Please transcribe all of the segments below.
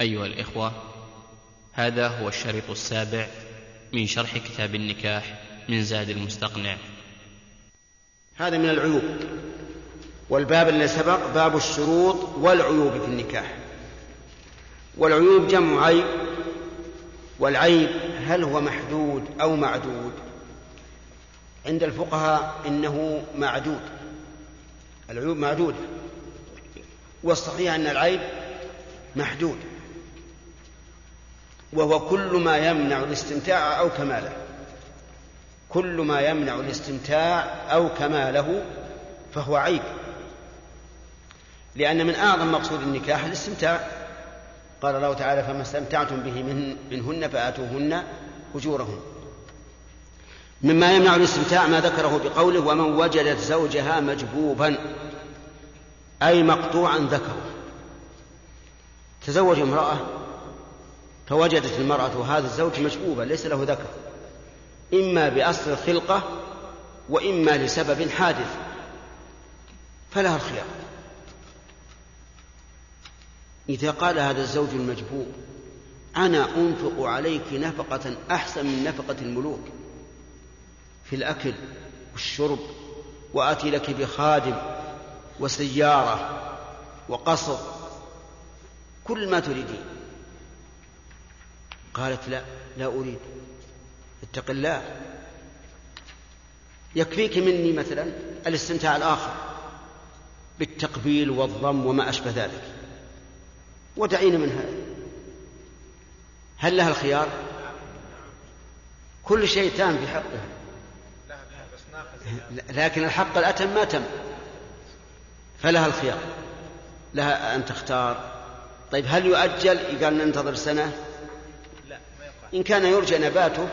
أيها الإخوة هذا هو الشريط السابع من شرح كتاب النكاح من زاد المستقنع. هذا من العيوب والباب الذي سبق باب الشروط والعيوب في النكاح. والعيوب جمع عيب والعيب هل هو محدود أو معدود. عند الفقهاء إنه معدود العيوب معدودة والصحيح أن العيب محدود. وهو كل ما يمنع الاستمتاع أو كماله. كل ما يمنع الاستمتاع أو كماله فهو عيب. لأن من أعظم مقصود النكاح الاستمتاع. قال الله تعالى فما استمتعتم به من منهن فآتوهن أجورهن. مما يمنع الاستمتاع ما ذكره بقوله ومن وجدت زوجها مجبوبا. أي مقطوعا ذكره. تزوج امرأة فوجدت المرأة هذا الزوج مجبوبا ليس له ذكر. إما بأصل الخلقة وإما لسبب حادث. فلها الخيار. إذا قال هذا الزوج المجبوب أنا أنفق عليك نفقة أحسن من نفقة الملوك. في الأكل والشرب وآتي لك بخادم وسيارة وقصر. كل ما تريدين. قالت لا لا أريد. اتق الله. يكفيك مني مثلا الاستمتاع الآخر بالتقبيل والضم وما أشبه ذلك. ودعينا من هذا. هل لها الخيار؟ كل شيء تام في حقها. لكن الحق الأتم ما تم. فلها الخيار. لها أن تختار. طيب هل يؤجل؟ قال ننتظر سنة. إن كان يرجى نباته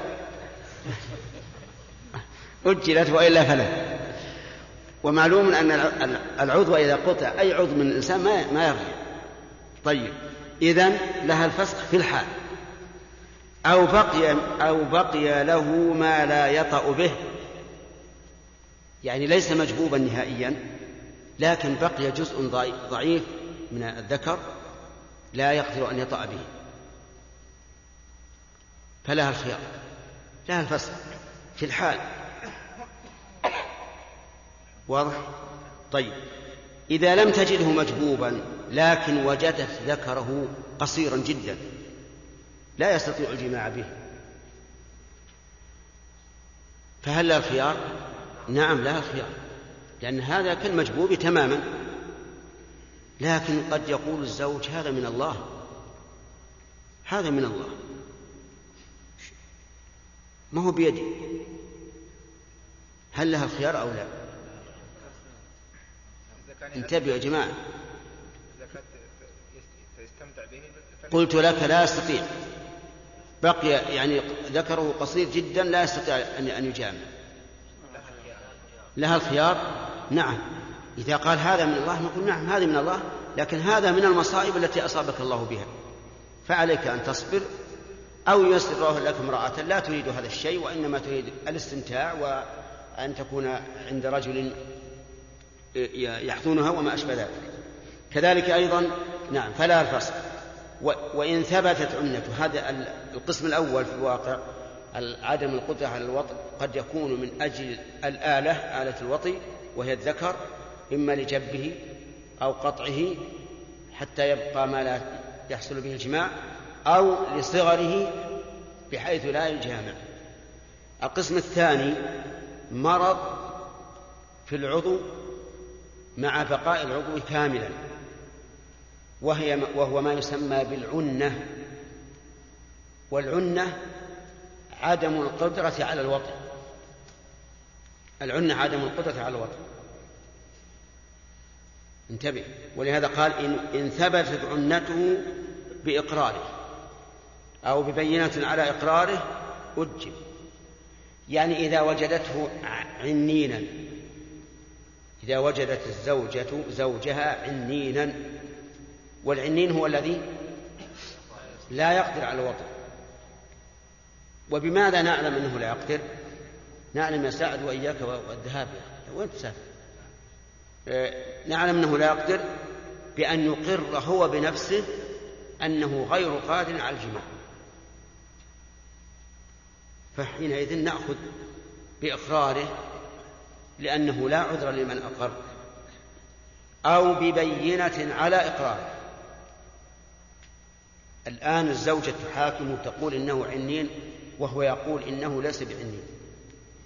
أجلت وإلا فلا. ومعلوم أن العضو إذا قطع أي عضو من الإنسان ما ما يرجع طيب إذا لها الفسخ في الحال. أو بقي أو بقي له ما لا يطأ به. يعني ليس مجبوبا نهائيا لكن بقي جزء ضعيف من الذكر لا يقدر أن يطأ به. فلها الخيار لها الفسخ في الحال. واضح؟ طيب. إذا لم تجده مجبوبا لكن وجدت ذكره قصيرا جدا لا يستطيع الجماع به. فهل لها الخيار؟ نعم لها الخيار لأن هذا كالمجبوب تماما. لكن قد يقول الزوج هذا من الله هذا من الله. ما هو بيدي؟ هل لها الخيار أو لا؟ انتبهوا يا جماعة. قلت لك لا يستطيع. بقي يعني ذكره قصير جدا لا يستطيع أن يجامع لها الخيار؟ نعم. إذا قال هذا من الله نقول نعم هذا من الله لكن هذا من المصائب التي أصابك الله بها. فعليك أن تصبر أو ييسر الله لك امرأة لا تريد هذا الشيء وإنما تريد الاستمتاع وأن تكون عند رجل يحضنها وما أشبه ذلك. كذلك أيضا نعم فلا الفصل وإن ثبتت عنته هذا القسم الأول في الواقع عدم القدرة على الوطء قد يكون من أجل الآلة آلة الوطي وهي الذكر إما لجبه أو قطعه حتى يبقى ما لا يحصل به الجماع. أو لصغره بحيث لا يجامع. القسم الثاني مرض في العضو مع بقاء العضو كاملا وهي وهو ما يسمى بالعنة. والعنة عدم القدرة على الوطن العنة عدم القدرة على الوطن انتبه. ولهذا قال إن, إن ثبتت عنته بإقراره. أو ببينة على إقراره أجب. يعني إذا وجدته عنينا إذا وجدت الزوجة زوجها عنينا والعنين هو الذي لا يقدر على الوطن. وبماذا نعلم أنه لا يقدر؟ نعلم يا سعد وإياك والذهاب. وين تسافر؟ آه، نعلم أنه لا يقدر بأن يقر هو بنفسه أنه غير قادر على الجماع. فحينئذ نأخذ بإقراره لأنه لا عذر لمن أقر أو ببينة على إقراره. الآن الزوجة تحاكم تقول إنه عنين وهو يقول إنه ليس بعنين.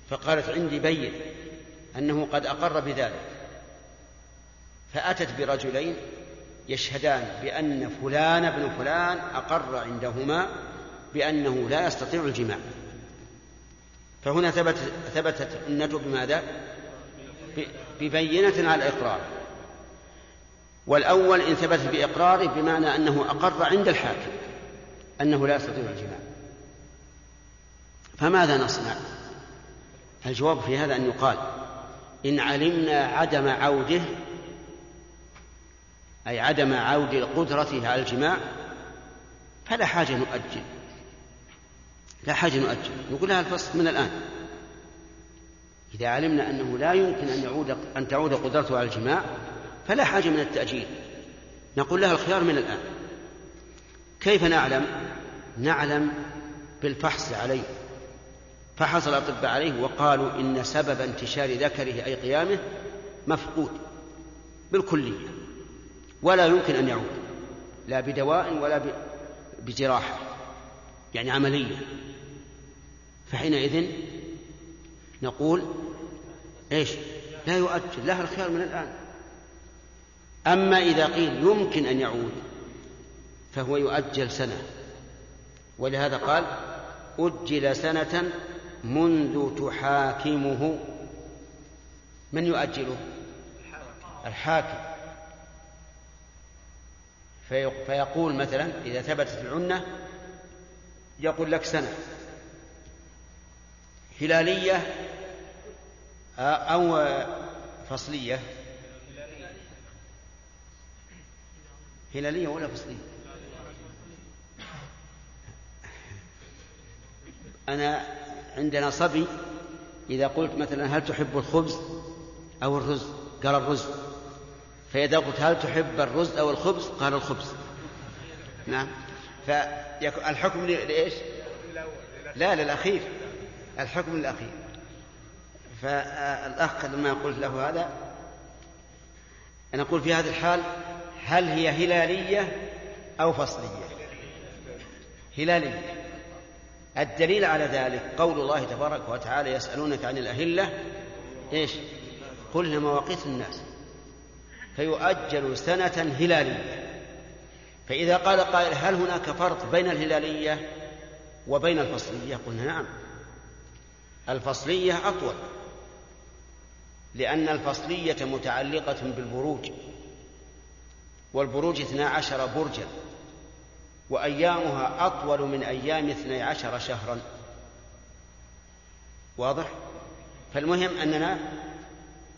فقالت عندي بين أنه قد أقر بذلك. فأتت برجلين يشهدان بأن فلان ابن فلان أقر عندهما بأنه لا يستطيع الجماع. فهنا ثبت ثبتت النجوى بماذا؟ ببينة على الإقرار والأول إن ثبت بإقراره بمعنى أنه أقر عند الحاكم أنه لا يستطيع الجماع فماذا نصنع؟ الجواب في هذا أن يقال إن علمنا عدم عوده أي عدم عود قدرته على الجماع فلا حاجة نؤجل لا حاجة نؤجل نقول لها الفصل من الآن. إذا علمنا أنه لا يمكن أن يعود أن تعود قدرته على الجماع فلا حاجة من التأجيل. نقول لها الخيار من الآن. كيف نعلم؟ نعلم بالفحص عليه. فحص الأطباء عليه وقالوا إن سبب انتشار ذكره أي قيامه مفقود بالكلية. ولا يمكن أن يعود. لا بدواء ولا بجراحة. يعني عملية. فحينئذ نقول إيش؟ لا يؤجل لها الخيار من الآن. أما إذا قيل يمكن أن يعود فهو يؤجل سنة. ولهذا قال أجل سنة منذ تحاكمه. من يؤجله؟ الحاكم. فيقول مثلا إذا ثبتت العنة يقول لك سنة. هلالية أو فصلية. هلالية ولا فصلية؟ أنا عندنا صبي إذا قلت مثلا هل تحب الخبز أو الرز؟ قال الرز. فإذا قلت هل تحب الرز أو الخبز؟ قال الخبز. نعم. فالحكم لإيش؟ لا للأخير. الحكم للأخير فالأخ لما قلت له هذا أنا أقول في هذه الحال هل هي هلالية أو فصلية؟ هلالية. الدليل على ذلك قول الله تبارك وتعالى يسألونك عن الأهلة إيش؟ قلنا مواقيت الناس. فيؤجل سنة هلالية. فإذا قال قائل هل هناك فرق بين الهلالية وبين الفصلية؟ قلنا نعم. الفصلية أطول لأن الفصلية متعلقة بالبروج والبروج اثنا عشر برجا وأيامها أطول من أيام اثني عشر شهرا. واضح؟ فالمهم أننا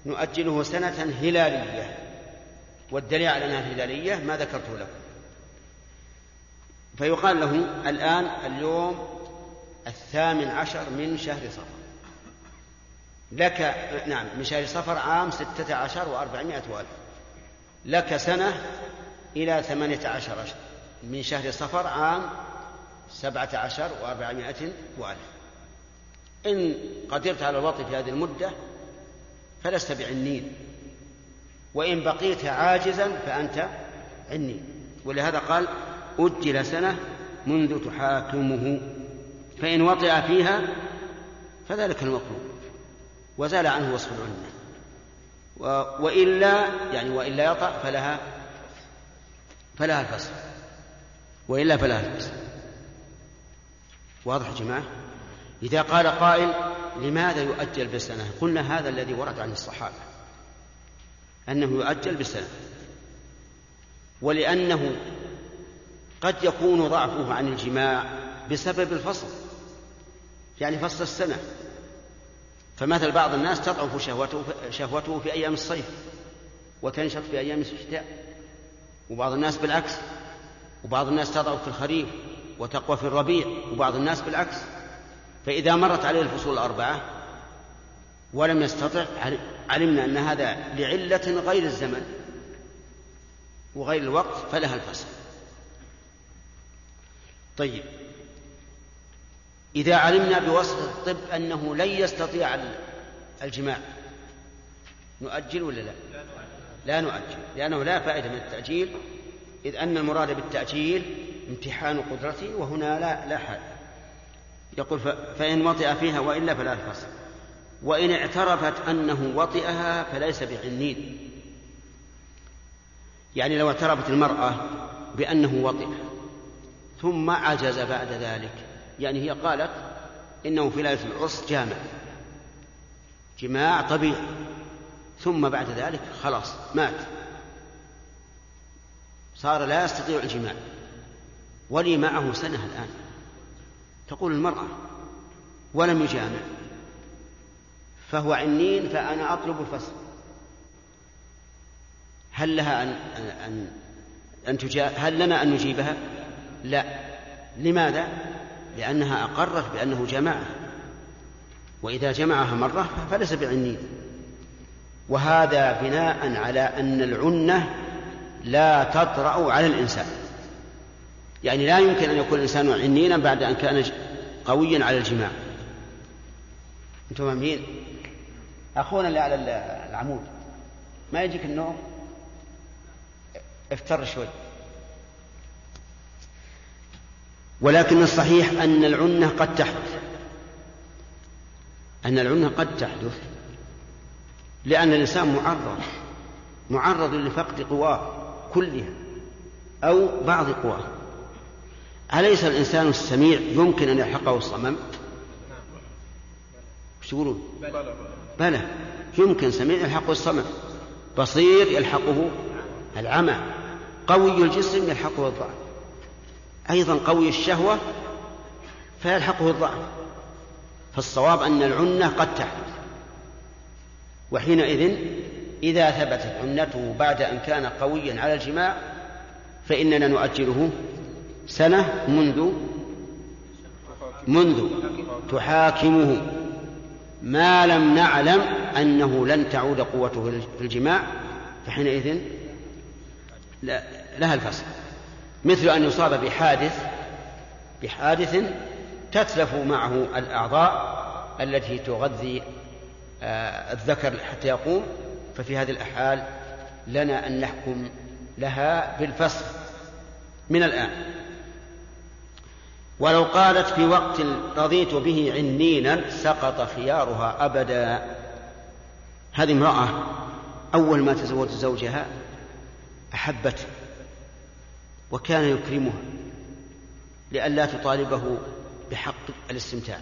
نؤجله سنة هلالية. والدليل على أنها هلالية ما ذكرته لكم. فيقال له الآن اليوم الثامن عشر من شهر صفر. لك نعم من شهر صفر عام ستة عشر وأربعمائة وألف. لك سنة إلى ثمانية عشر من شهر صفر عام سبعة عشر وأربعمائة وألف. إن قدرت على الوطي في هذه المدة فلست بعنين. وإن بقيت عاجزا فأنت عني ولهذا قال أجل سنة منذ تحاكمه. فإن وطئ فيها فذلك المطلوب. وزال عنه وصف العنة وإلا يعني وإلا يطأ فلها فلها الفصل. وإلا فلها الفصل. واضح يا جماعة؟ إذا قال قائل لماذا يؤجل بسنة قلنا هذا الذي ورد عن الصحابة. أنه يؤجل بسنة ولأنه قد يكون ضعفه عن الجماع بسبب الفصل. يعني فصل السنة. فمثل بعض الناس تضعف شهوته شهوته في أيام الصيف وتنشط في أيام الشتاء. وبعض الناس بالعكس وبعض الناس تضعف في الخريف وتقوى في الربيع وبعض الناس بالعكس. فإذا مرت عليه الفصول الأربعة ولم يستطع علمنا أن هذا لعلة غير الزمن وغير الوقت فلها الفصل. طيب. إذا علمنا بواسطة الطب أنه لن يستطيع الجماع. نؤجل ولا لا؟ لا نؤجل لأنه لا فائدة من التأجيل إذ أن المراد بالتأجيل امتحان قدرته وهنا لا لا حال. يقول فإن وطئ فيها وإلا فلا الفصل وإن اعترفت أنه وطئها فليس بعنين يعني لو اعترفت المرأة بأنه وطئ ثم عجز بعد ذلك يعني هي قالت إنه في ليلة العرس جامع جماع طبيعي ثم بعد ذلك خلاص مات صار لا يستطيع الجماع ولي معه سنة الآن تقول المرأة ولم يجامع فهو عنين فأنا أطلب الفصل هل لها أن أن أن تجا هل لنا أن نجيبها؟ لا لماذا؟ لأنها أقرت بأنه جمعها. وإذا جمعها مرة فليس بعنين وهذا بناء على أن العنة لا تطرأ على الإنسان. يعني لا يمكن أن يكون الإنسان عنينا بعد أن كان قويا على الجماع. أنتم فاهمين؟ أخونا اللي على العمود ما يجيك النوم؟ افتر شوي. ولكن الصحيح أن العنة قد تحدث. أن العنة قد تحدث. لأن الإنسان معرض. معرض لفقد قواه كلها أو بعض قواه. أليس الإنسان السميع يمكن أن يلحقه الصمم؟ إيش تقولون؟ بلى. يمكن سميع يلحقه الصمم. بصير يلحقه العمى. قوي الجسم يلحقه الضعف. أيضا قوي الشهوة فيلحقه الضعف فالصواب أن العنة قد تحدث. وحينئذ إذا ثبتت عنته بعد أن كان قويا على الجماع فإننا نؤجله سنة منذ منذ تحاكمه. ما لم نعلم أنه لن تعود قوته في الجماع فحينئذ لها الفصل. مثل أن يصاب بحادث بحادث تتلف معه الأعضاء التي تغذي آه، الذكر حتى يقوم. ففي هذه الأحوال لنا أن نحكم لها بالفصل من الآن. ولو قالت في وقت رضيت به عنينا سقط خيارها أبدا. هذه امرأة أول ما تزوج زوجها أحبته. وكان يكرمها لئلا تطالبه بحق الاستمتاع.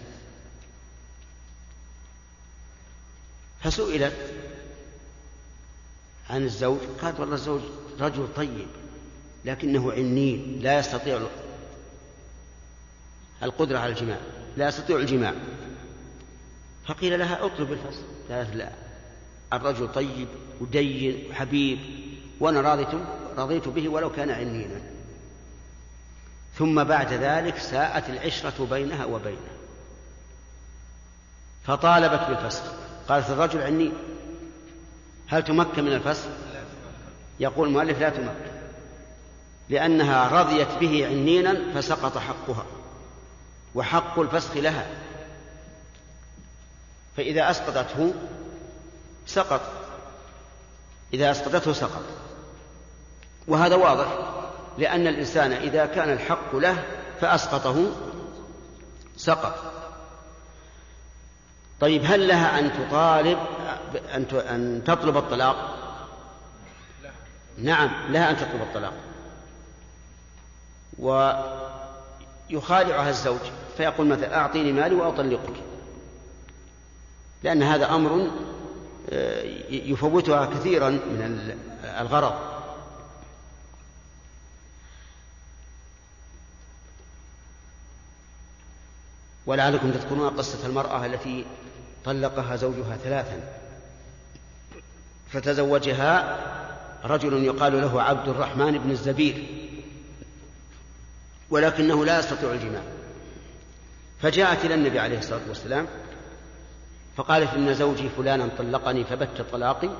فسئلت عن الزوج قالت والله الزوج رجل طيب لكنه عنين لا يستطيع القدرة على الجماع لا يستطيع الجماع. فقيل لها اطلب الفصل. قالت لا الرجل طيب ودين وحبيب راضيت رضيت به ولو كان عنينا ثم بعد ذلك ساءت العشرة بينها وبينه. فطالبت بالفسخ. قالت الرجل عني. هل تمكن من الفسخ؟ يقول المؤلف لا تمكن. لأنها رضيت به عنينا فسقط حقها. وحق الفسخ لها. فإذا أسقطته سقط. إذا أسقطته سقط. وهذا واضح. لأن الإنسان إذا كان الحق له فأسقطه سقط. طيب هل لها أن تطالب أن تطلب الطلاق؟ نعم لها أن تطلب الطلاق. ويخادعها الزوج فيقول مثلا أعطيني مالي وأطلقك. لأن هذا أمر آه، يفوتها كثيرا من الغرض. ولعلكم تذكرون قصة المرأة التي طلقها زوجها ثلاثا. فتزوجها رجل يقال له عبد الرحمن بن الزبير ولكنه لا يستطيع الجماع. فجاءت إلى النبي عليه الصلاة والسلام فقالت إن زوجي فلانا طلقني فبت طلاقي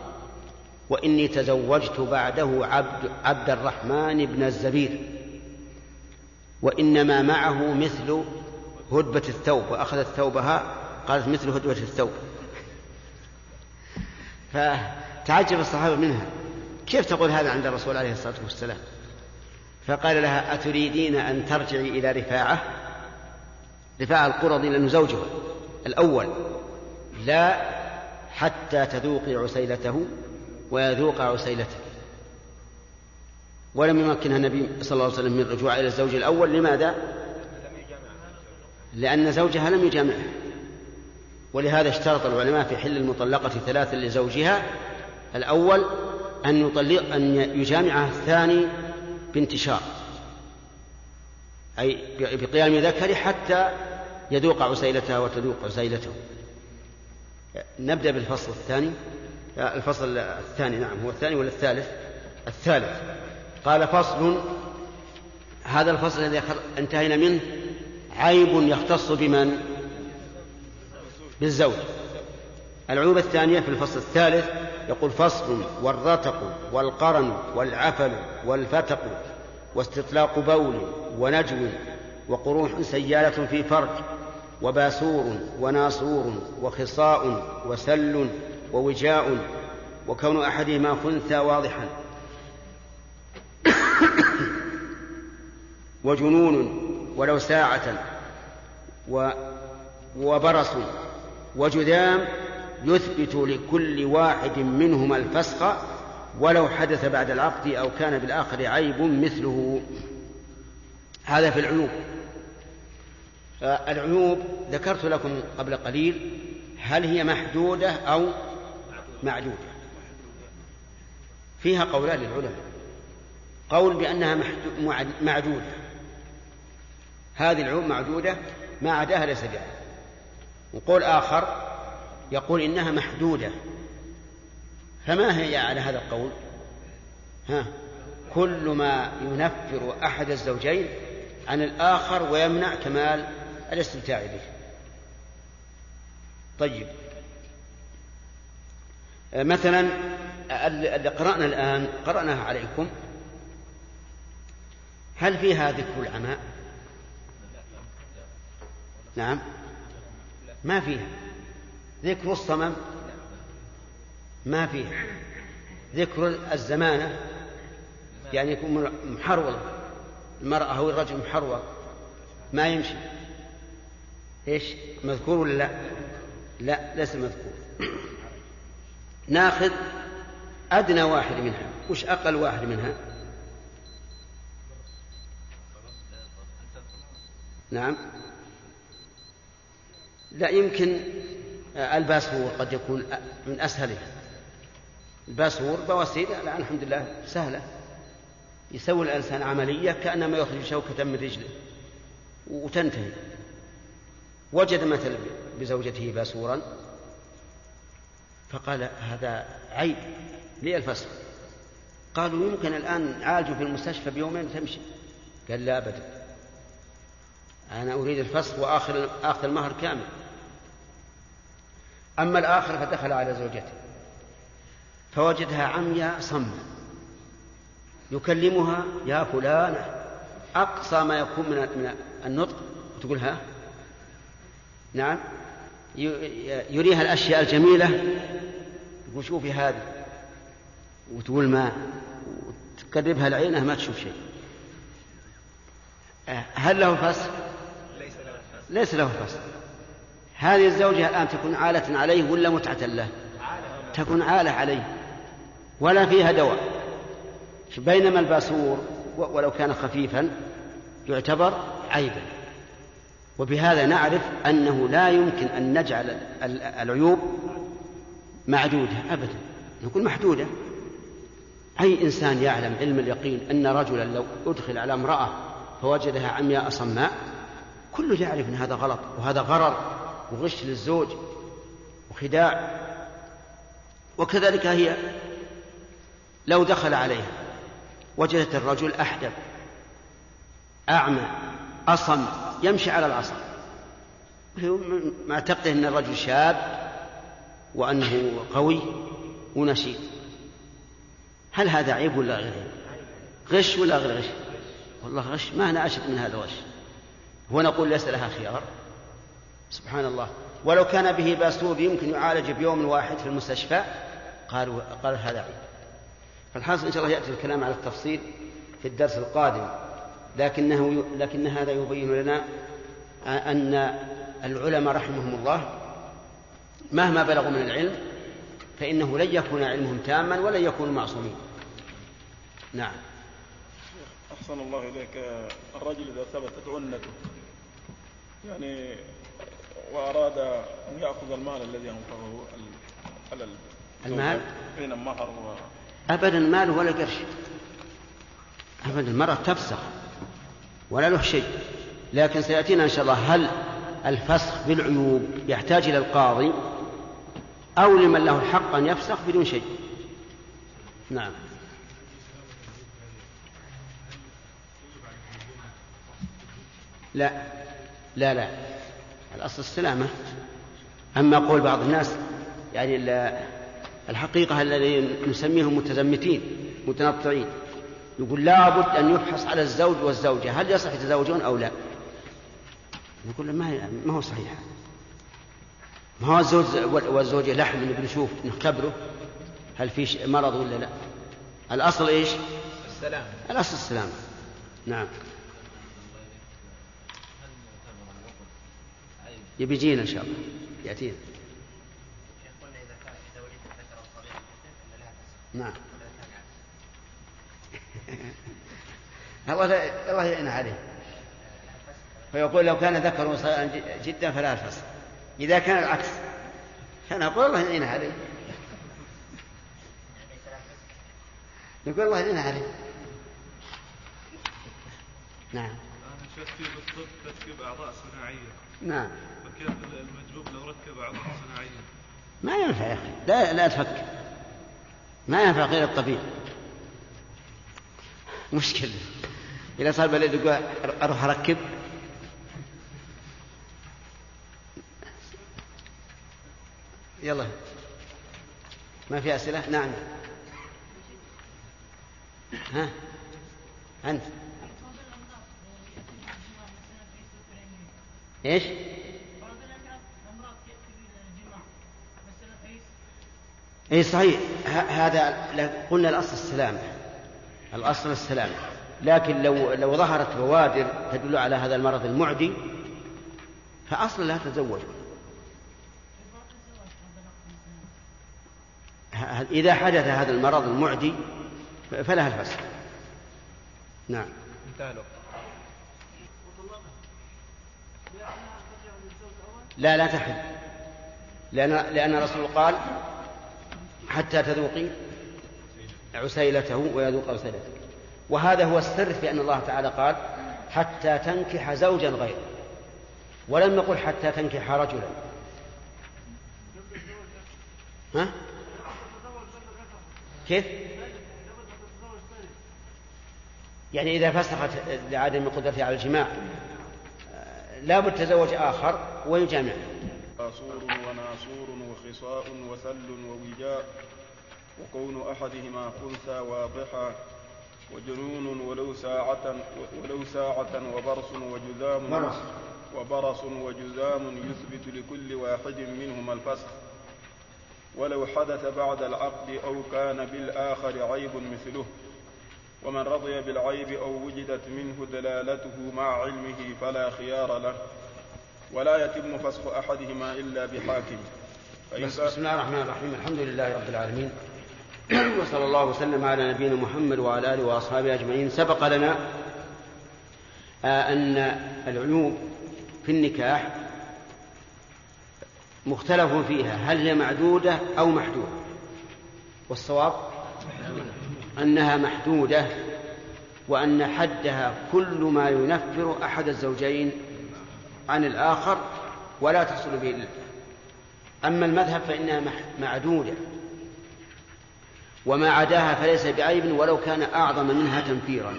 وإني تزوجت بعده عبد, عبد الرحمن بن الزبير وإنما معه مثل هدبة الثوب وأخذت ثوبها قالت مثل هدبة الثوب. فتعجب الصحابة منها. كيف تقول هذا عند الرسول عليه الصلاة والسلام؟ فقال لها أتريدين أن ترجعي إلى رفاعة؟ رفاعة القرظي لأنه زوجها الأول. لا حتى تذوقي عسيلته ويذوق عسيلتك ولم يمكنها النبي صلى الله عليه وسلم من الرجوع إلى الزوج الأول. لماذا؟ لأن زوجها لم يجامعها. ولهذا اشترط العلماء في حل المطلقة ثلاثا لزوجها. الأول أن يطلق أن يجامعها الثاني بانتشار. أي بقيام ذكره حتى يذوق عسيلتها وتذوق عسيلته. نبدأ بالفصل الثاني. الفصل الثاني نعم هو الثاني ولا الثالث؟ الثالث. قال فصل هذا الفصل الذي انتهينا منه. عيب يختص بمن؟ بالزوج. العيوب الثانية في الفصل الثالث يقول فصل والرتق والقرن والعفل والفتق واستطلاق بول ونجو وقروح سيالة في فرج وباسور وناصور وخصاء وسل ووجاء وكون أحدهما خنثى واضحا. وجنون ولو ساعة و وبرص وجذام يثبت لكل واحد منهما الفسخ ولو حدث بعد العقد أو كان بالآخر عيب مثله. هذا في العيوب. العيوب ذكرت لكم قبل قليل هل هي محدودة أو معدودة؟ فيها قولان للعلماء. قول بأنها معدودة. هذه العيوب معدودة ما عداها ليس بها. وقول آخر يقول إنها محدودة. فما هي على هذا القول؟ ها كل ما ينفر أحد الزوجين عن الآخر ويمنع كمال الاستمتاع به. طيب. مثلا اللي قرأنا الآن قرأناها عليكم. هل فيها ذكر العماء نعم. ما فيها. ذكر الصمم. ما فيها. ذكر الزمانة. يعني يكون محرول. المرأة أو الرجل محرول ما يمشي. إيش؟ مذكور ولا لا؟ لا ليس مذكور. ناخذ أدنى واحد منها. وش أقل واحد منها؟ نعم. لا يمكن الباسور قد يكون من أسهله. الباسور بواسير الآن الحمد لله سهلة. يسوي الإنسان عملية كأنما يخرج شوكة من رجله وتنتهي. وجد مثل بزوجته باسورا فقال هذا عيب لي الفصل قالوا يمكن الآن نعالجه في المستشفى بيومين تمشي. قال لا أبدا. أنا أريد الفصل وآخر آخذ المهر كامل. أما الآخر فدخل على زوجته. فوجدها عمياء صمة يكلمها يا فلانة أقصى ما يكون من النطق. تقول ها؟ نعم. يريها الأشياء الجميلة. يقول شوفي هذه. وتقول ما؟ وتقربها العينة ما تشوف شيء. هل له فصل؟ ليس له فصل. هذه الزوجة الآن تكون عالة عليه ولا متعة له؟ تكون عالة عليه ولا فيها دواء. بينما الباسور ولو كان خفيفا يعتبر عيبا. وبهذا نعرف أنه لا يمكن أن نجعل العيوب معدودة أبدا. نقول محدودة. أي إنسان يعلم علم اليقين أن رجلا لو أدخل على امرأة فوجدها عمياء صماء كله يعرف أن هذا غلط وهذا غرر. وغش للزوج وخداع وكذلك هي لو دخل عليها وجدت الرجل أحدب أعمى أصم يمشي على العصا معتقده أن الرجل شاب وأنه قوي ونشيط. هل هذا عيب ولا غير عيب غش ولا غير غش؟ والله غش ما أنا أشد من هذا الغش ونقول ليس لها خيار. سبحان الله. ولو كان به باسوب يمكن يعالج بيوم واحد في المستشفى قالوا قال هذا عيب. فالحاصل إن شاء الله يأتي الكلام على التفصيل في الدرس القادم. لكنه لكن هذا يبين لنا أن العلماء رحمهم الله مهما بلغوا من العلم فإنه لن يكون علمهم تاما ولن يكونوا معصومين. نعم. أحسن الله إليك. الرجل إذا ثبتت عنته يعني وأراد أن يأخذ المال الذي أنفقه على المال؟ بين المهر و... أبدا مال ولا قرش. أبدا المرأة تفسخ ولا له شيء. لكن سيأتينا إن شاء الله هل الفسخ بالعيوب يحتاج إلى القاضي أو لمن له الحق أن يفسخ بدون شيء؟ نعم. لا. لا لا. الأصل السلامة. أما قول بعض الناس يعني الحقيقة الذي نسميهم متزمتين متنطعين. يقول لابد أن يبحث على الزوج والزوجة. هل يصح يتزوجون أو لا؟ نقول له ما ما هو صحيح. ما هو الزوج والزوجة لحم نبي نشوف نختبره؟ هل في مرض ولا لا؟ الأصل إيش؟ السلام الأصل السلام نعم. يبي يجينا إن شاء الله. يأتينا. نعم. الله الله يعين عليه. فيقول لو كان ذكر صغيرا جدا فلا الفصل إذا كان العكس. فنقول الله يعين عليه. نقول الله يعين عليه. نعم. شفت في بالطب تركيب أعضاء صناعية. نعم. ما ينفع يا أخي. لا لا تفكر. ما ينفع غير الطبيعي مشكلة. إذا صار بلد يقول أروح أركب. يلا. ما في أسئلة؟ نعم. ها؟ أنت. إيش؟ اي صحيح. هذا قلنا الأصل السلامه الأصل السلامه لكن لو لو ظهرت بوادر تدل على هذا المرض المعدي فأصلا لا تتزوج. إذا حدث هذا المرض المعدي فلها الفسخ. نعم. لا لا تحل. لأن لأن الرسول قال حتى تذوقي عسيلته ويذوق عسيلته وهذا هو السر في أن الله تعالى قال حتى تنكح زوجا غيره ولم يقل حتى تنكح رجلا ها؟ كيف؟ يعني إذا فسخت لعدم قدرتها على الجماع لا بد تزوج آخر ويجامع آصور وناصور وخصاء وثل ووجاء وكون أحدهما خنثى واضحا وجنون ولو ساعة ولو ساعة وبرص وجذام برص وبرص وجذام يثبت لكل واحد منهما الفسخ. ولو حدث بعد العقد أو كان بالآخر عيب مثله. ومن رضي بالعيب أو وجدت منه دلالته مع علمه فلا خيار له. ولا يتم فسخ أحدهما إلا بحاكم. بس بسم الله الرحمن الرحيم. الحمد لله رب العالمين. وصلى الله وسلم على نبينا محمد وعلى آله وأصحابه أجمعين. سبق لنا أن العيوب في النكاح مختلف فيها. هل هي معدودة أو محدودة؟ والصواب؟ أنها محدودة وأن حدها كل ما ينفر أحد الزوجين عن الآخر ولا تحصل به إلا أما المذهب فإنها معدودة. وما عداها فليس بعيب ولو كان أعظم منها تنفيرا.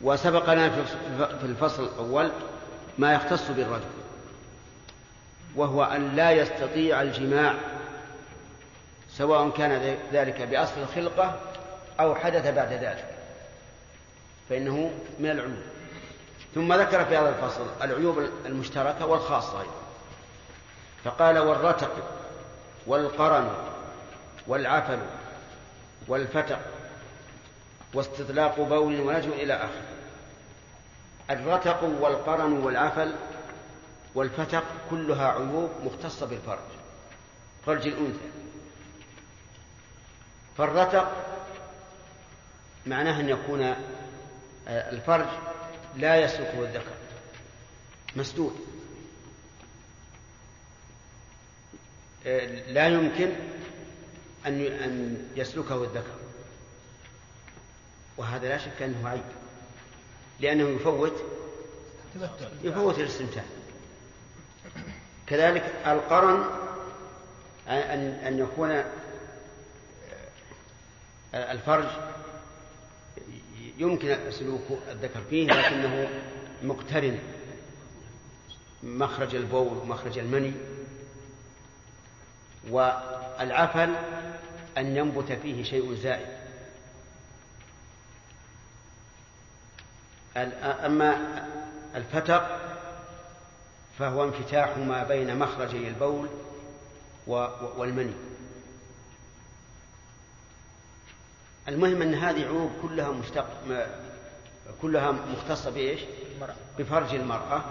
وسبقنا في الفصل الأول ما يختص بالرجل وهو أن لا يستطيع الجماع سواء كان ذلك بأصل الخلقة أو حدث بعد ذلك. فإنه من العيوب ثم ذكر في هذا الفصل العيوب المشتركة والخاصة أيضا. فقال والرتق والقرن والعفل والفتق واستطلاق بول ونجو إلى آخره. الرتق والقرن والعفل والفتق كلها عيوب مختصة بالفرج فرج الأنثى. فالرتق معناه أن يكون آه، الفرج لا يسلكه الذكر. مسدود. آه، لا يمكن أن أن يسلكه الذكر. وهذا لا شك أنه عيب. لأنه يفوت يفوت الاستمتاع. كذلك القرن أن أن يكون آه، الفرج يمكن سلوك الذكر فيه لكنه مقترن. مخرج البول ومخرج المني. والعفل أن ينبت فيه شيء زائد. أما الفتق فهو انفتاح ما بين مخرجي البول والمني. المهم أن هذه عيوب كلها مشتق كلها مختصة بإيش؟ بفرج المرأة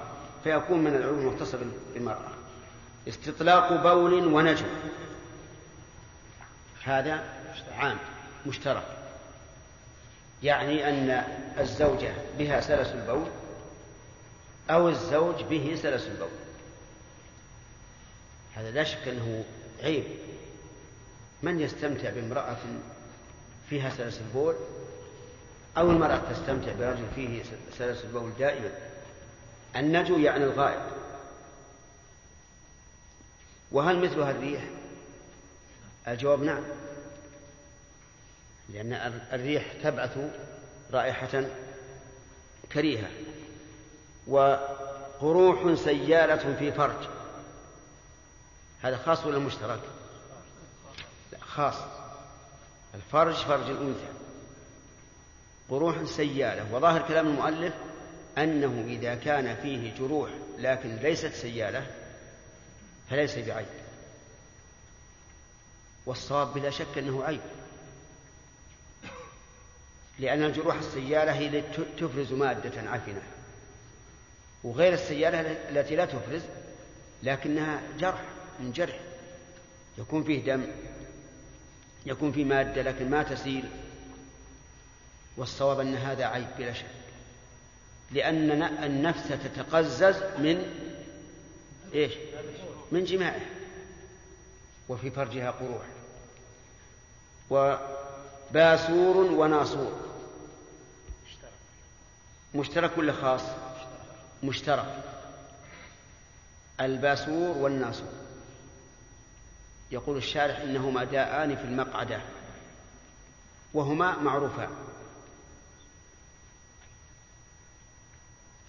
فيكون من العيوب المختصة بالمرأة. استطلاق بول ونجم. هذا عام مشترك. يعني أن الزوجة بها سلس البول أو الزوج به سلس البول. هذا لا شك أنه عيب. من يستمتع بامرأة فيها سلس البول أو المرأة تستمتع برجل فيه سلس البول دائما. النجو يعني الغائب. وهل مثلها الريح؟ الجواب نعم. لأن الريح تبعث رائحة كريهة وقروح سيالة في فرج. هذا خاص ولا مشترك؟ لا خاص. الفرج فرج الأنثى. قروح سيالة. وظاهر كلام المؤلف أنه إذا كان فيه جروح لكن ليست سيالة فليس بعيب. والصواب بلا شك أنه عيب. لأن الجروح السيالة هي التي تفرز مادة عفنة. وغير السيالة التي لا تفرز لكنها جرح من جرح. يكون فيه دم يكون فيه مادة لكن ما تسيل والصواب أن هذا عيب بلا شك. لأن النفس تتقزز من إيش؟ من جماعة. وفي فرجها قروح. وباسور وناصور. مشترك ولا خاص؟ مشترك. الباسور والناصور. يقول الشارح إنهما داءان في المقعدة وهما معروفان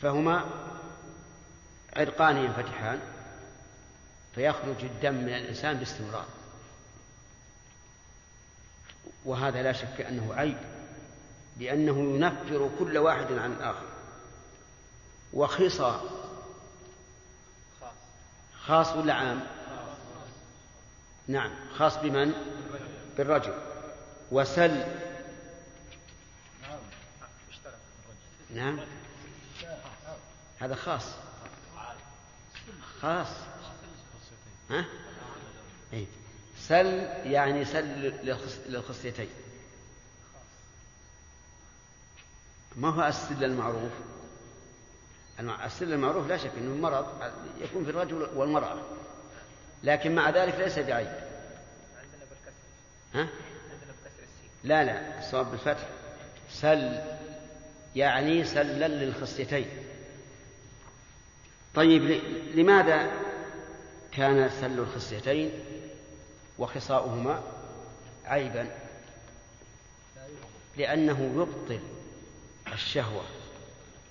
فهما عرقان ينفتحان فيخرج الدم من الإنسان باستمرار. وهذا لا شك أنه عيب لأنه ينفر كل واحد عن الآخر. وخصى خاص ولا عام؟ نعم خاص بمن؟ بالرجل. وسل. نعم. هذا خاص. خاص. ها؟ إيه؟ سل يعني سل للخصيتين. ما هو السل المعروف؟ السل المعروف لا شك إنه المرض يكون في الرجل والمرأة. لكن مع ذلك ليس بعيب ها؟ لا لا الصواب بالفتح. سل يعني سلا للخصيتين. طيب لماذا كان سل الخصيتين وخصاؤهما عيبا؟ لأنه يبطل الشهوة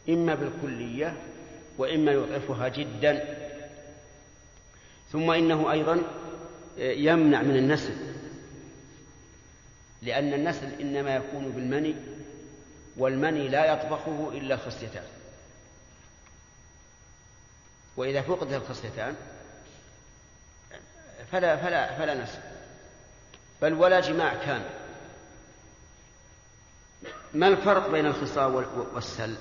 إما بالكلية وإما يضعفها جدا. ثم إنه أيضا يمنع من النسل. لأن النسل إنما يكون بالمني والمني لا يطبخه إلا الخصيتان وإذا فقدت الخصيتان فلا فلا فلا نسل. بل ولا جماع كامل. ما الفرق بين الخصاء والسل؟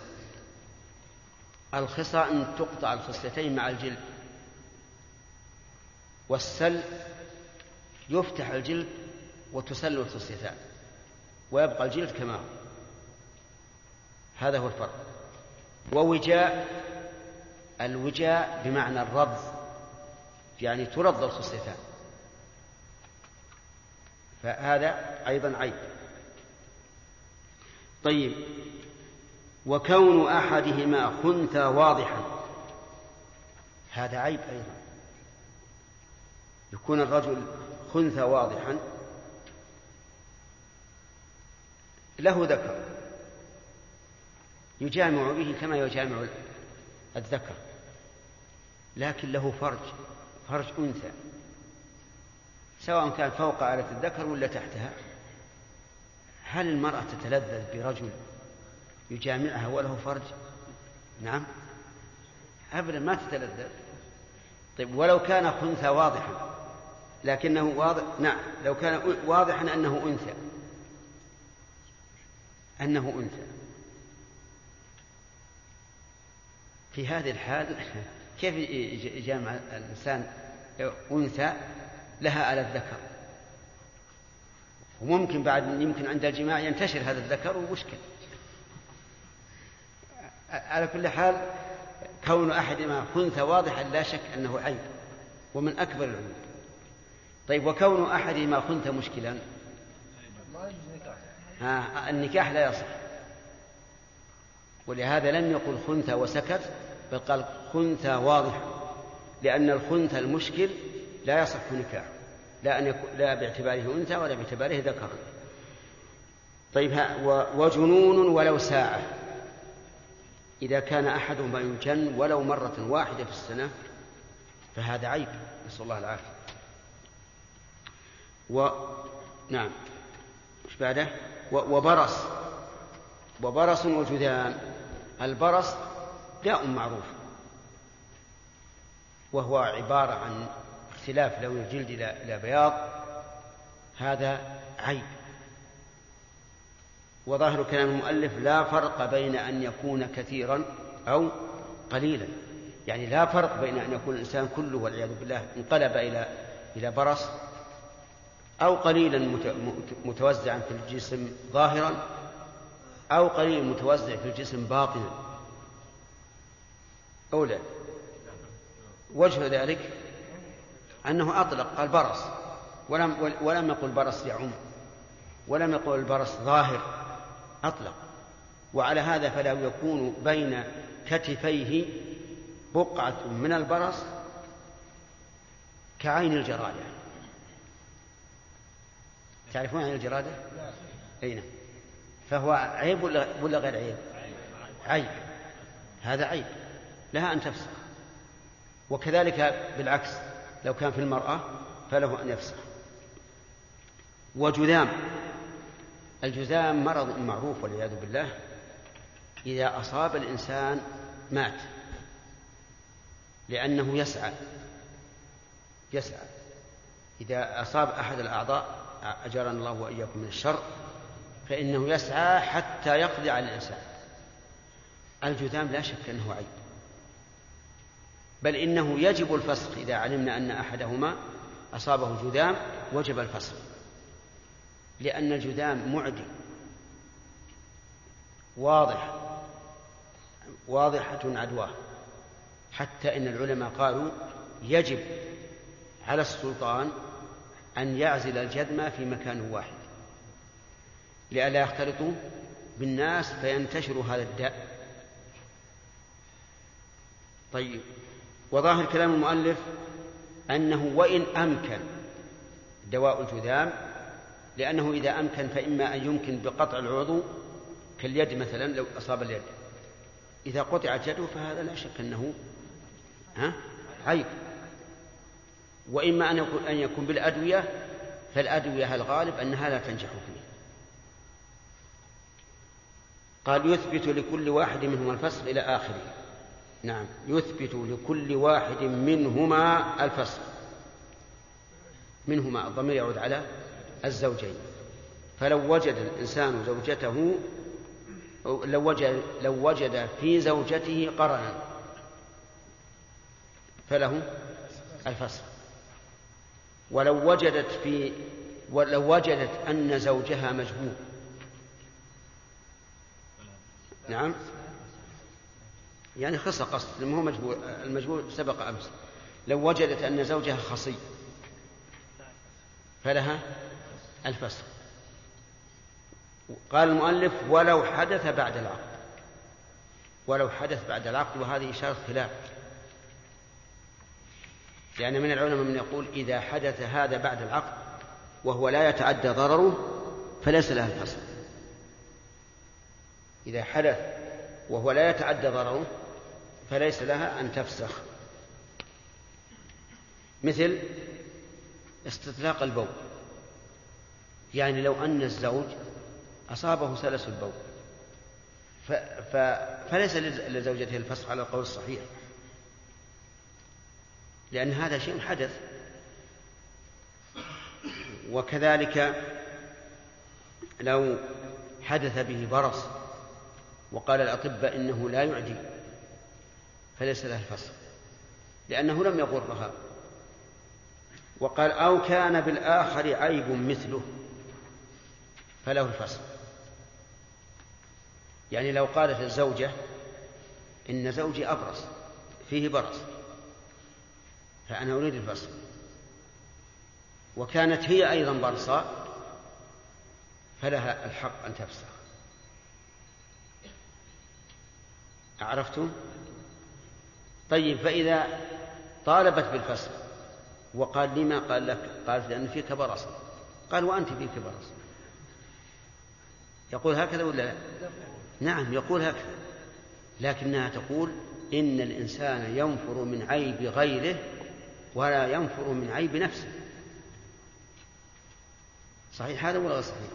الخصاء أن تقطع الخصيتين مع الجلد والسل يفتح الجلد وتسل الخصيتان ويبقى الجلد كما هو. هذا هو الفرق. ووجاء الوجاء بمعنى الرض يعني ترض الخصيتان فهذا أيضا عيب. طيب وكون أحدهما خنثى واضحا هذا عيب أيضا. يكون الرجل خنثى واضحا. له ذكر. يجامع به كما يجامع الذكر. لكن له فرج فرج أنثى. سواء كان فوق آلة الذكر ولا تحتها. هل المرأة تتلذذ برجل يجامعها وله فرج؟ نعم. أبدا ما تتلذذ. طيب ولو كان خنثى واضحا. لكنه واضح نعم لو كان واضحا أنه أنثى. أنه أنثى. في هذه الحال كيف يجامع الإنسان أنثى لها على الذكر وممكن بعد يمكن عند الجماع ينتشر هذا الذكر ومشكل. على كل حال كون أحدهما خنثى واضحا لا شك أنه عيب ومن أكبر العيوب. طيب وكون أحدهما خنثى مشكلا؟ ها النكاح لا يصح. ولهذا لم يقل خنثى وسكت بل قال خنثى واضحا لأن الخنثى المشكل لا يصح نكاح لا أن يكون لا باعتباره أنثى ولا باعتباره ذكر. طيب وجنون ولو ساعة. إذا كان أحدهما يجن ولو مرة واحدة في السنة فهذا عيب. نسأل الله العافية. و نعم. إيش بعده؟ وبرص. وبرص وجذام البرص داء معروف. وهو عبارة عن اختلاف لون الجلد إلى بياض. هذا عيب. وظاهر كلام المؤلف لا فرق بين أن يكون كثيرا أو قليلا. يعني لا فرق بين أن يكون الإنسان كله والعياذ بالله انقلب إلى إلى برص أو قليلا متوزعا في الجسم ظاهرا أو قليل متوزع في الجسم باطنا. أو لا وجه ذلك أنه أطلق قال برص. ولم, ولم يقل برص يعم. ولم يقل البرص ظاهر. أطلق. وعلى هذا فلا يكون بين كتفيه بقعة من البرص كعين الجرادة. تعرفون عين الجرادة؟ أين؟ نعم. فهو عيب ولا غير عيب؟ عيب هذا عيب لها أن تفسخ وكذلك بالعكس لو كان في المرأة فله أن يفسخ وجذام الجذام مرض معروف والعياذ بالله إذا أصاب الإنسان مات لأنه يسعى يسعى إذا أصاب أحد الأعضاء أجرنا الله وإياكم من الشر فإنه يسعى حتى يقضي على الإنسان. الجذام لا شك أنه عيب. بل إنه يجب الفسخ إذا علمنا أن أحدهما أصابه جذام وجب الفسخ لأن الجذام معدي واضح واضحة عدواه. حتى إن العلماء قالوا يجب على السلطان أن يعزل الجذم في مكان واحد. لئلا يختلطوا بالناس فينتشر هذا الداء. طيب وظاهر كلام المؤلف أنه وإن أمكن دواء الجذام لأنه إذا أمكن فإما أن يمكن بقطع العضو كاليد مثلا لو أصاب اليد. إذا قطعت يده فهذا لا شك أنه ها؟ عيب. وإما أن يكون, أن يكون بالأدوية فالأدوية الغالب أنها لا تنجح فيه قال يثبت لكل واحد منهما الفصل إلى آخره. نعم يثبت لكل واحد منهما الفصل. منهما الضمير يعود على الزوجين. فلو وجد الإنسان زوجته لو وجد, لو وجد في زوجته قرنا فله الفصل. ولو وجدت في ولو وجدت أن زوجها مجهول نعم. يعني خص قصد ما هو مجهول المجهول سبق أمس. لو وجدت أن زوجها خصي فلها الفصل قال المؤلف ولو حدث بعد العقد. ولو حدث بعد العقد وهذه إشارة خلاف. لأن من العلماء من يقول إذا حدث هذا بعد العقد وهو لا يتعدى ضرره فليس لها الفصل إذا حدث وهو لا يتعدى ضرره فليس لها أن تفسخ. مثل استطلاق البول. يعني لو أن الزوج أصابه سلس البول. فليس لزوجته الفسخ على القول الصحيح. لأن هذا شيء حدث. وكذلك لو حدث به برص وقال الأطباء إنه لا يعدي فليس له الفصل لأنه لم يضرها وقال أو كان بالآخر عيب مثله فله الفصل. يعني لو قالت الزوجة إن زوجي أبرص فيه برص. فأنا أريد الفصل وكانت هي أيضا برصاء فلها الحق أن تفسخ. عرفتم؟ طيب فإذا طالبت بالفصل وقال لما قال لك؟ قالت لأن فيك برص قال وأنت فيك برص يقول هكذا ولا لا؟ نعم يقول هكذا. لكنها تقول إن الإنسان ينفر من عيب غيره ولا ينفر من عيب نفسه. صحيح هذا ولا صحيح؟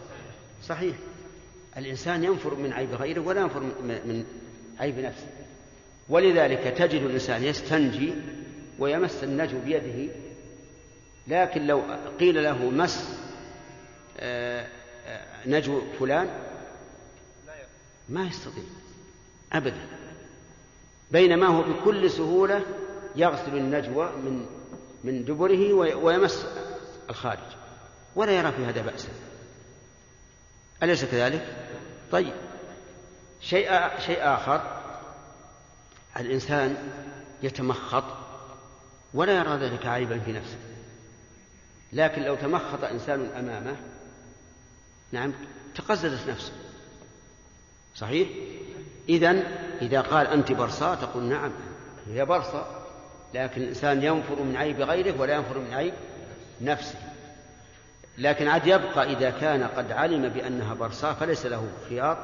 صحيح. الإنسان ينفر من عيب غيره ولا ينفر من عيب نفسه. ولذلك تجد الإنسان يستنجي ويمس النجو بيده لكن لو قيل له مس آه، آه، نجو فلان ما يستطيع. أبدا. بينما هو بكل سهولة يغسل النجوى من من دبره ويمس الخارج. ولا يرى في هذا بأسا أليس كذلك؟ طيب. شيء شيء آخر. الإنسان يتمخط ولا يرى ذلك عيبا في نفسه. لكن لو تمخط إنسان أمامه نعم تقززت نفسه. صحيح؟ إذا إذا قال أنت برصاء تقول نعم هي برصاء لكن الإنسان ينفر من عيب غيره ولا ينفر من عيب نفسه. لكن عاد يبقى إذا كان قد علم بأنها برصاء فليس له خيار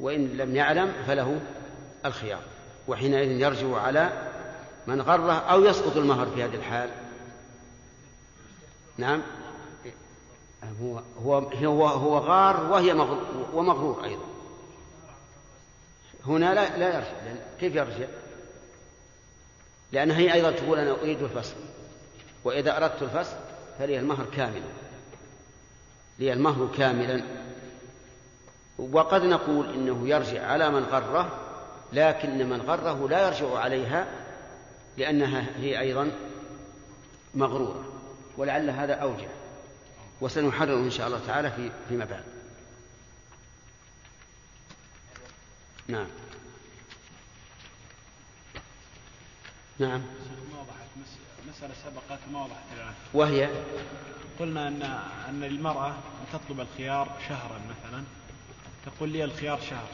وإن لم يعلم فله الخيار. وحينئذ يرجع على من غره أو يسقط المهر في هذه الحال. نعم. هو هو هو, هو غار وهي مغرور ومغرور أيضا. هنا لا لا يرجع كيف يرجع؟ لأنها هي أيضا تقول أنا أريد الفصل. وإذا أردت الفصل فلي المهر كاملا. لي المهر كاملا. وقد نقول إنه يرجع على من غره لكن من غره لا يرجع عليها لأنها هي أيضا مغرورة. ولعل هذا أوجه. وسنحرر إن شاء الله تعالى في فيما بعد. نعم. نعم. ما وضحت مسألة سبقت ما وضحت الآن. وهي؟ قلنا أن أن المرأة تطلب الخيار شهرا مثلا. تقول لي الخيار شهر.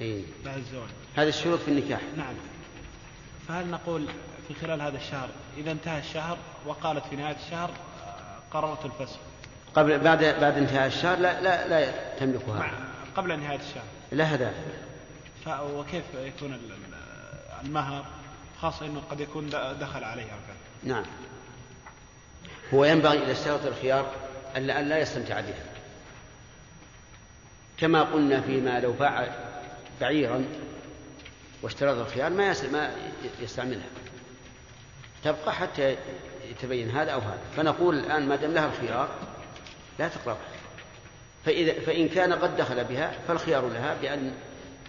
إيه؟ بعد الزواج هذه الشروط في النكاح. نعم. فهل نقول في خلال هذا الشهر إذا انتهى الشهر وقالت في نهاية الشهر قررت الفسخ؟ قبل بعد بعد انتهاء الشهر لا لا لا تملكها. قبل نهاية الشهر. لا هذا وكيف يكون المهر؟ خاصة أنه قد يكون دخل عليها وكذا نعم. هو ينبغي إذا اشترط الخيار ألا لا يستمتع بها. كما قلنا فيما لو باع بعيرا واشترط الخيار ما ما يستعملها. تبقى حتى يتبين هذا أو هذا. فنقول الآن ما دام لها الخيار لا تقربها فإذا فإن كان قد دخل بها فالخيار لها بأن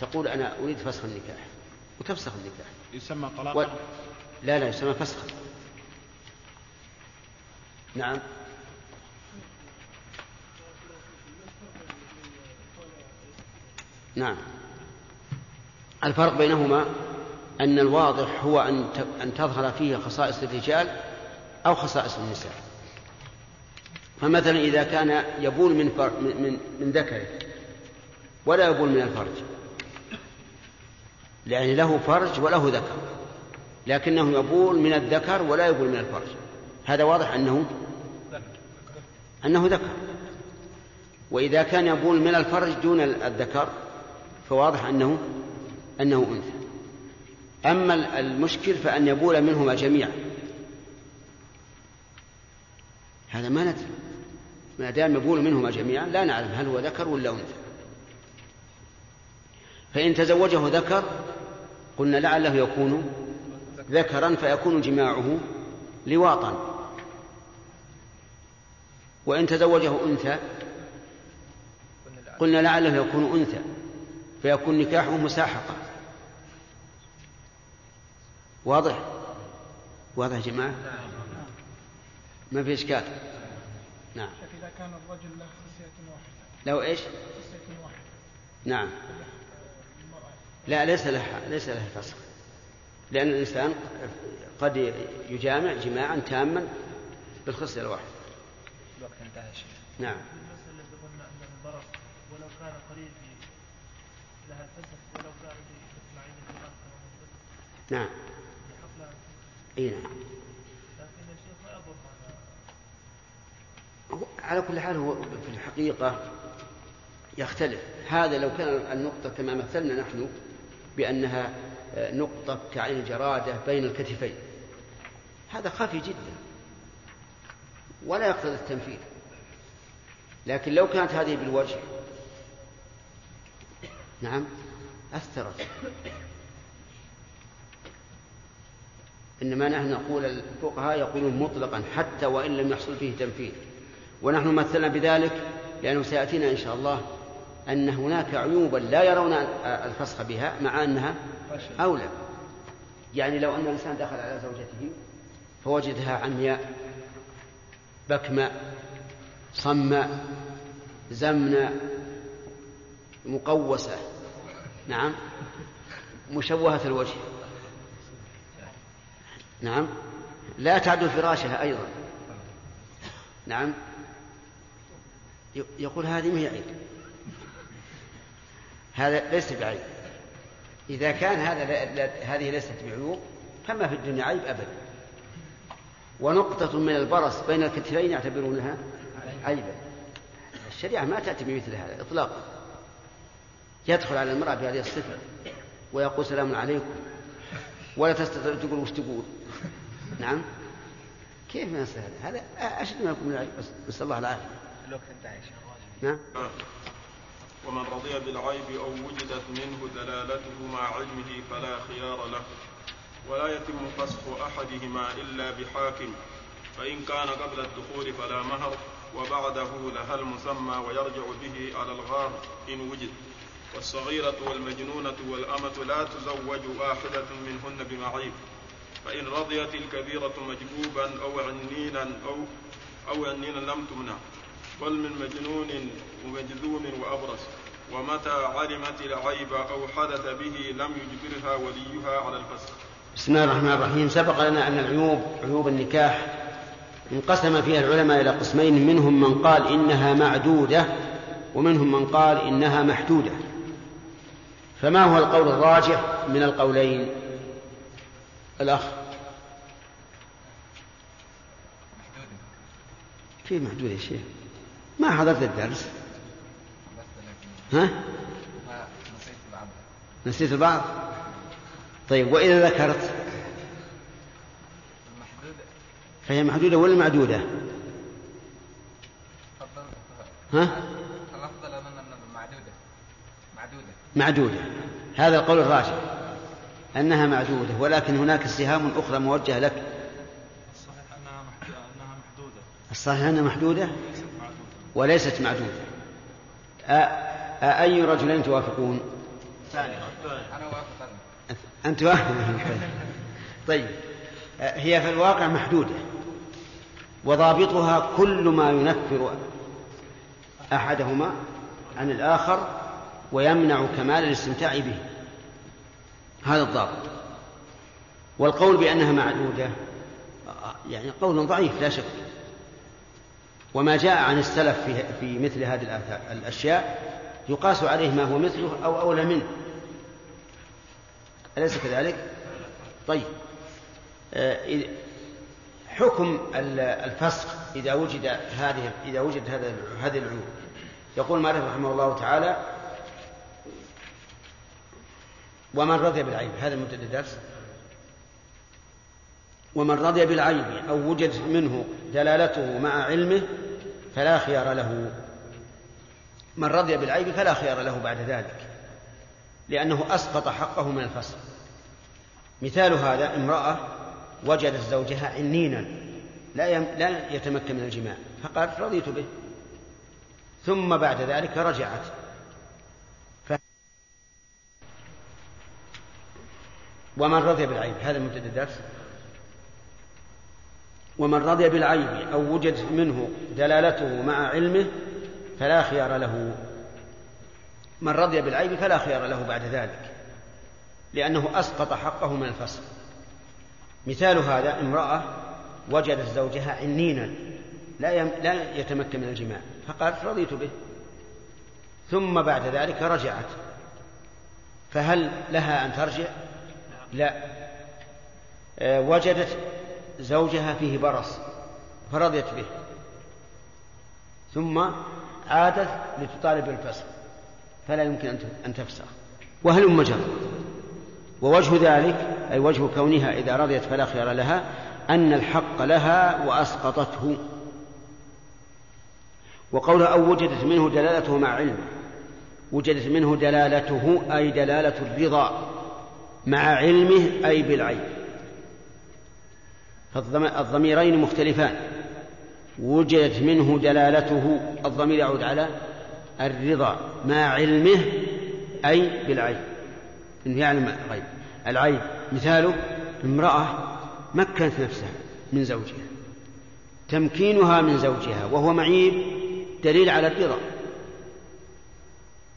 تقول أنا أريد فسخ النكاح وتفسخ النكاح. يسمى طلاقا؟ و... لا لا يسمى فسخا. نعم. نعم. الفرق بينهما أن الواضح هو أن أن تظهر فيه خصائص الرجال أو خصائص النساء. فمثلا إذا كان يبول من. من من ذكره ولا يبول من الفرج. يعني له فرج وله ذكر. لكنه يبول من الذكر ولا يبول من الفرج. هذا واضح أنه أنه ذكر. وإذا كان يبول من الفرج دون الذكر فواضح أنه أنه أنثى. أما المشكل فأن يبول منهما جميعا. هذا ما ندري. ما دام يبول منهما جميعا لا نعلم هل هو ذكر ولا أنثى. فإن تزوجه ذكر قلنا لعله يكون ذكرا فيكون جماعة لواطا. وإن تزوجه أنثى قلنا لعله يكون أنثى فيكون نكاحه مساحقة واضح؟ واضح يا جماعة؟ ما في إشكال. نعم. إذا كان الرجل له خصية واحدة. لو إيش؟ خصية واحدة. نعم. لا ليس له ليس له فسخ. لأن الإنسان قد يجامع جماعا تاما بالخصية الواحدة الوقت انتهى شيخ. نعم. المسألة اللي قلنا أن البرص ولو كان قريب لها الفسخ ولو كان بإسماعيل الأخ نعم. لها إي نعم. على كل حال هو في الحقيقة يختلف. هذا لو كان النقطة كما مثلنا نحن بأنها نقطة كعين الجرادة بين الكتفين. هذا خفي جدا. ولا يقتضي التنفيذ. لكن لو كانت هذه بالوجه نعم أثرت. إنما نحن نقول الفقهاء يقولون مطلقا حتى وإن لم يحصل فيه تنفيذ. ونحن مثلنا بذلك لأنه سيأتينا إن شاء الله أن هناك عيوبا لا يرون الفسخ بها مع أنها أولى. يعني لو أن الإنسان دخل على زوجته فوجدها عمياء بكماء صماء زمناء مقوسة. نعم. مشوهة الوجه. نعم. لا تعدل فراشها أيضا. نعم. يقول هذه ما هي عيب. هذا ليس بعيب. إذا كان هذا هذه ليست بعيوب فما في الدنيا عيب أبدا. ونقطة من البرص بين الكتفين يعتبرونها عيبا. الشريعة ما تأتي بمثل هذا إطلاقا. يدخل على المرأة بهذه الصفة ويقول سلام عليكم. ولا تستطيع تقول وش تقول. نعم؟ كيف ما هذا؟ هذا أشد ما يكون العيب نسأل الله العافية. الوقت انتهى نعم؟ ومن رضي بالعيب أو وجدت منه دلالته مع علمه فلا خيار له. ولا يتم فسخ أحدهما إلا بحاكم. فإن كان قبل الدخول فلا مهر وبعده لها المسمى ويرجع به على الغار إن وجد. والصغيرة والمجنونة والأمة لا تزوج واحدة منهن بمعيب. فإن رضيت الكبيرة مجبوبا أو عنينا أو أو عنينا لم تمنع. بل من مجنون ومجذوم وأبرص. ومتى علمت العيب أو حدث به لم يجبرها وليها على الفسخ بسم الله الرحمن الرحيم. سبق لنا أن العيوب عيوب النكاح انقسم فيها العلماء إلى قسمين منهم من قال إنها معدودة ومنهم من قال إنها محدودة. فما هو القول الراجح من القولين؟ الأخ. كيف محدودة يا شيخ. ما حضرت الدرس؟ ها؟ نسيت بعض نسيت البعض؟ طيب وإذا ذكرت؟ فهي محدودة ولا معدودة؟ ها؟ الأفضل أظن معدودة. معدودة معدودة هذا القول الراجح أنها معدودة ولكن هناك سهام أخرى موجهة لك. الصحيح أنها محد- أنها محدودة. الصحيح أنها محدودة؟ وليست معدودة. أ- أي رجلين توافقون؟ أنا وافق. أنت واحد طيب. هي في الواقع محدودة. وضابطها كل ما ينفر أحدهما عن الآخر ويمنع كمال الاستمتاع به. هذا الضابط. والقول بأنها معدودة يعني قول ضعيف لا شك. وما جاء عن السلف في, في مثل هذه الأشياء يقاس عليه ما هو مثله أو أولى منه. أليس كذلك؟ طيب. آه، حكم ال- الفسخ إذا وجد هذه إذا وجد هذا هذه العيوب. يقول مالك رحمه الله تعالى ومن رضي بالعيب. هذا مبتدا الدرس ومن رضي بالعيب أو وجدت منه دلالته مع علمه فلا خيار له. من رضي بالعيب فلا خيار له بعد ذلك لأنه أسقط حقه من الفسق. مثال هذا امرأة وجدت زوجها عنينا لا لا يتمكن من الجماع فقالت رضيت به. ثم بعد ذلك رجعت. ف... ومن رضي بالعيب هذا مبتدأ الدرس. ومن رضي بالعيب أو وجدت منه دلالته مع علمه فلا خيار له من رضي بالعيب فلا خيار له بعد ذلك لأنه أسقط حقه من الفسق مثال هذا امرأة وجدت زوجها عنينا لا. لا يتمكن من الجماع فقالت رضيت به ثم بعد ذلك رجعت فهل لها أن ترجع؟ لا آه، وجدت زوجها فيه برص فرضيت به. ثم عادت لتطالب بالفسخ فلا يمكن أن- تفسخ. وهل مجرد ووجه ذلك أي وجه كونها إذا رضيت فلا خيار لها أن الحق لها وأسقطته. وقولها أو وجدت منه دلالته مع علمه وجدت منه دلالته أي دلالة الرضا مع علمه أي بالعين. فالضميرين مختلفان. وجدت منه دلالته الضمير يعود على الرضا مع علمه أي بالعين. إنه يعلم الغيب العيب مثاله امرأة مكنت نفسها من زوجها. تمكينها من زوجها وهو معيب دليل على الرضا.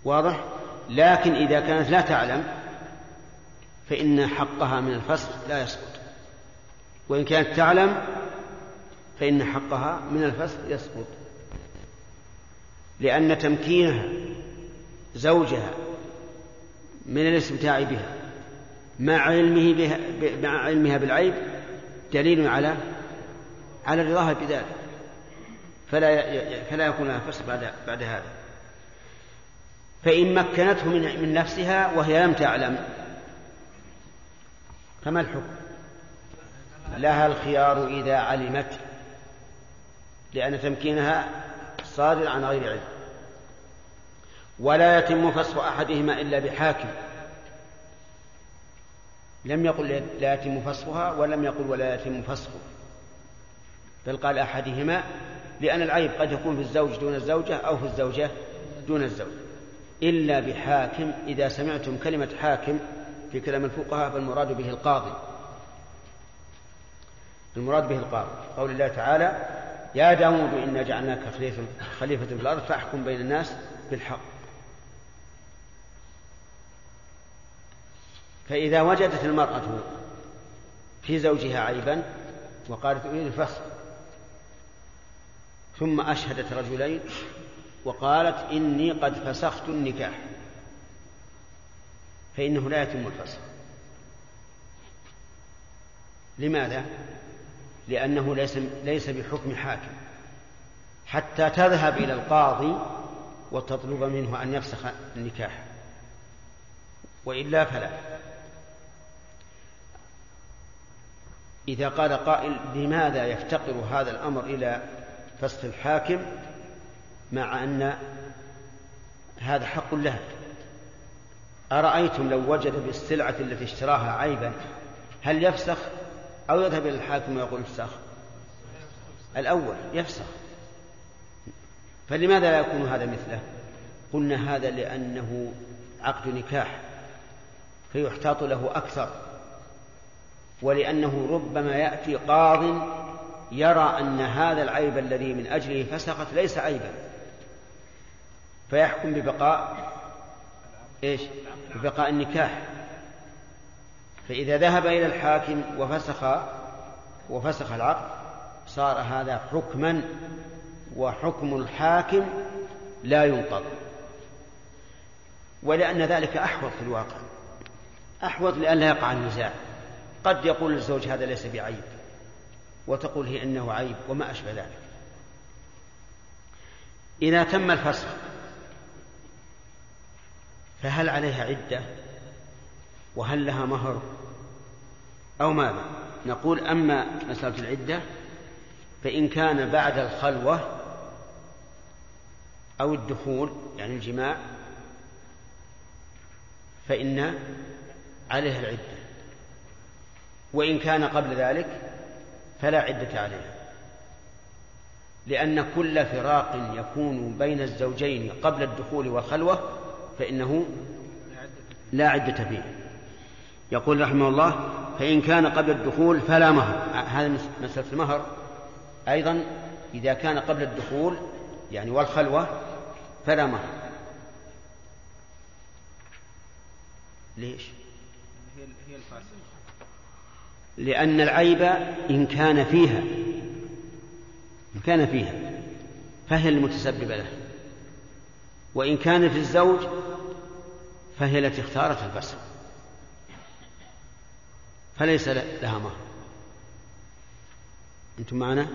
واضح؟ لكن إذا كانت لا تعلم فإن حقها من الفسخ لا يسقط وإن كانت تعلم فإن حقها من الفسخ يسقط. لأن تمكينها زوجها من الاستمتاع بها مع علمه بها مع علمها بالعيب دليل على على رضاها بذلك. فلا فلا يكون لها فسق بعد بعد هذا. فإن مكنته من من نفسها وهي لم تعلم فما الحكم؟ لها الخيار إذا علمت لأن تمكينها صادر عن غير علم. ولا يتم فسخ أحدهما إلا بحاكم. لم يقل لا يتم فسخها ولم يقل ولا يتم فسخه بل قال أحدهما لأن العيب قد يكون في الزوج دون الزوجة أو في الزوجة دون الزوج. إلا بحاكم إذا سمعتم كلمة حاكم في كلام الفقهاء فالمراد به القاضي. المراد به القاضي. قول الله تعالى يا داود إنا جعلناك خليفة, خليفة في الأرض فاحكم بين الناس بالحق. فإذا وجدت المرأة في زوجها عيبا وقالت أريد الفسخ ثم أشهدت رجلين وقالت إني قد فسخت النكاح. فإنه لا يتم الفسخ لماذا؟ لأنه ليس ليس بحكم حاكم حتى تذهب إلى القاضي وتطلب منه أن يفسخ النكاح وإلا فلا. إذا قال قائل لماذا يفتقر هذا الأمر إلى فسخ الحاكم مع أن هذا حق له؟ أرأيتم لو وجد بالسلعة التي اشتراها عيبا هل يفسخ؟ أو يذهب إلى الحاكم ويقول افسخ. الأول يفسخ. فلماذا لا يكون هذا مثله؟ قلنا هذا لأنه عقد نكاح فيحتاط له أكثر. ولأنه ربما يأتي قاض يرى أن هذا العيب الذي من أجله فسخت ليس عيبا. فيحكم ببقاء إيش؟ ببقاء النكاح. فإذا ذهب إلى الحاكم وفسخ وفسخ العقد صار هذا حكما وحكم الحاكم لا ينقض. ولأن ذلك أحوط في الواقع. أحوط لئلا يقع النزاع. قد يقول الزوج هذا ليس بعيب وتقول هي إنه عيب وما أشبه ذلك. إذا تم الفسخ فهل عليها عدة؟ وهل لها مهر؟ أو ماذا؟ نقول أما مسألة العدة فإن كان بعد الخلوة أو الدخول يعني الجماع فإن عليها العدة. وإن كان قبل ذلك فلا عدة عليها لأن كل فراق يكون بين الزوجين قبل الدخول والخلوة فإنه لا عدة فيه. يقول رحمه الله فإن كان قبل الدخول فلا مهر. هذا مسألة المهر. أيضا إذا كان قبل الدخول يعني والخلوة فلا مهر. ليش؟ هي لأن العيب إن كان فيها إن كان فيها فهي المتسببة له. وإن كان في الزوج فهي التي اختارت الفسق فليس لها مهر. أنتم معنا؟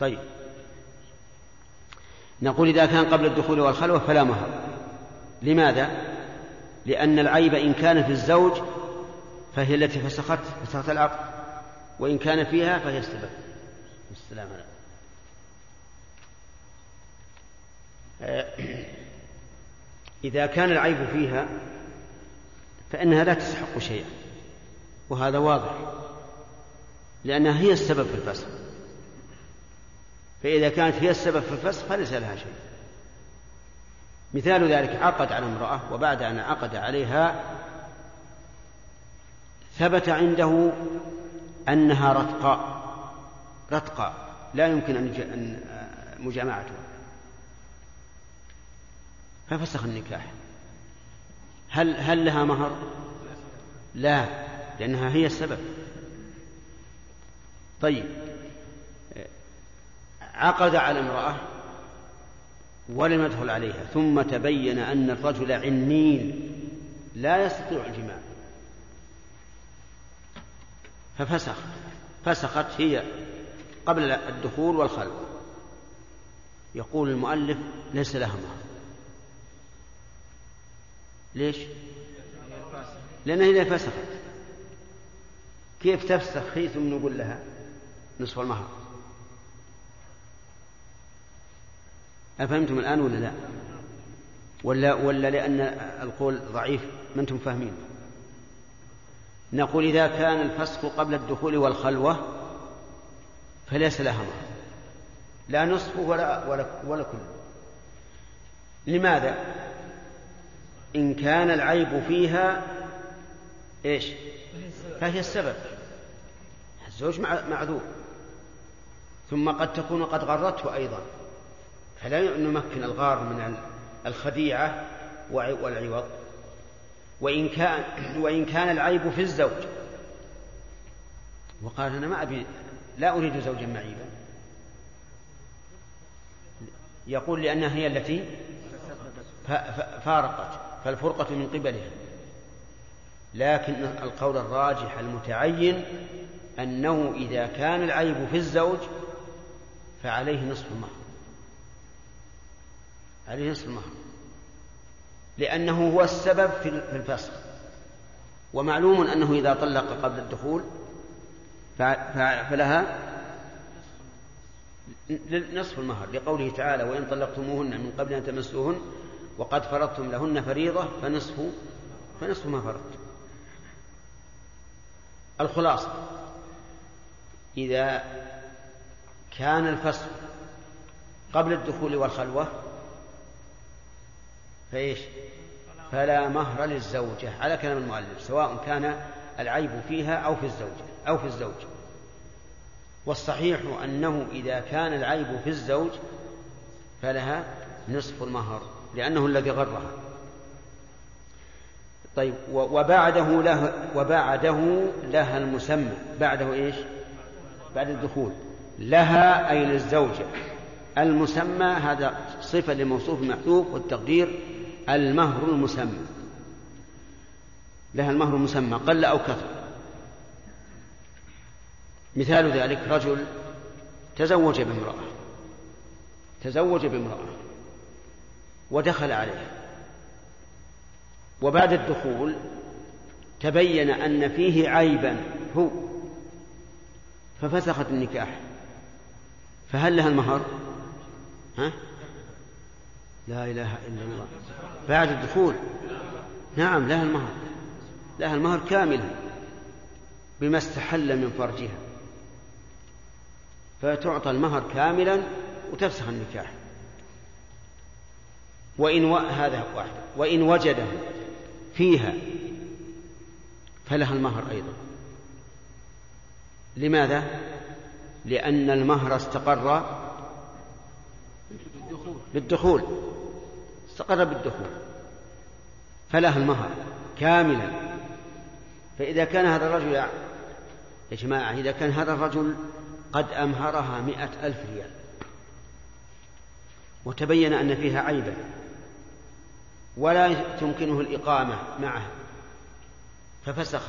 طيب. نقول إذا كان قبل الدخول والخلوة فلا مهر. لماذا؟ لأن العيب إن كان في الزوج فهي التي فسخت فسخت العقد وإن كان فيها فهي السبب السلام عليكم. إذا كان العيب فيها فإنها لا تستحق شيئا. وهذا واضح. لأنها هي السبب في الفسخ. فإذا كانت هي السبب في الفسخ فليس لها شيء. مثال ذلك عقد على امرأة وبعد أن عقد عليها ثبت عنده أنها رتقاء. رتقاء. لا يمكن أن مجامعتها ففسخ النكاح. هل هل لها مهر؟ لا. لأنها هي السبب. طيب. عقد على امرأة ولم يدخل عليها ثم تبين أن الرجل عنين لا يستطيع الجماع. ففسخ. فسخت هي قبل الدخول والخلوة. يقول المؤلف ليس لها مهر ليش؟ لأنها إذا فسخت. كيف تفسخ ثم نقول لها نصف المهر أفهمتم الآن ولا لا ولا ولا لأن القول ضعيف ما أنتم فاهمين نقول إذا كان الفسق قبل الدخول والخلوة فليس لها مهر لا نصف ولا ولا ولا كل لماذا؟ إن كان العيب فيها إيش؟ فهي السبب. الزوج معذور ثم قد تكون قد غرته أيضا. فلا نمكن الغار من الخديعة والعوض. وإن كان وإن كان العيب في الزوج. وقال أنا ما أبي لا أريد زوجا معيبا. يقول لأنها هي التي فارقت فالفرقة من قبلها. لكن القول الراجح المتعين أنه إذا كان العيب في الزوج فعليه نصف المهر. عليه نصف المهر. لأنه هو السبب في الفسخ. ومعلوم أنه إذا طلق قبل الدخول فلها نصف المهر. لقوله تعالى وإن طلقتموهن من قبل أن تمسوهن وقد فرضتم لهن فريضة فنصف فنصف ما فرضتم. الخلاصة. إذا كان الفصل قبل الدخول والخلوة فإيش؟ فلا مهر للزوجة على كلام المؤلف سواء كان العيب فيها أو في الزوجة أو في الزوج. والصحيح أنه إذا كان العيب في الزوج فلها نصف المهر لأنه الذي غرها. طيب وبعده له وبعده لها المسمى. بعده إيش؟ بعد الدخول. لها أي للزوجة. المسمى هذا صفة لموصوف محذوف والتقدير المهر المسمى. لها المهر المسمى قل أو كثر. مثال ذلك رجل تزوج بامرأة. تزوج بامرأة. ودخل عليها. وبعد الدخول تبين أن فيه عيبا هو ففسخت النكاح. فهل لها المهر؟ ها؟ لا إله إلا الله. بعد الدخول. نعم لها المهر. لها المهر كاملا بما استحل من فرجها. فتعطى المهر كاملا وتفسخ النكاح. وإن و... هذا واحد. وإن وجده فيها فلها المهر أيضا. لماذا؟ لأن المهر استقر بالدخول. استقر بالدخول. فلها المهر كاملا. فإذا كان هذا الرجل يا جماعة إذا كان هذا الرجل قد أمهرها مئة ألف ريال وتبين أن فيها عيبا ولا تمكنه الإقامة معه. ففسخ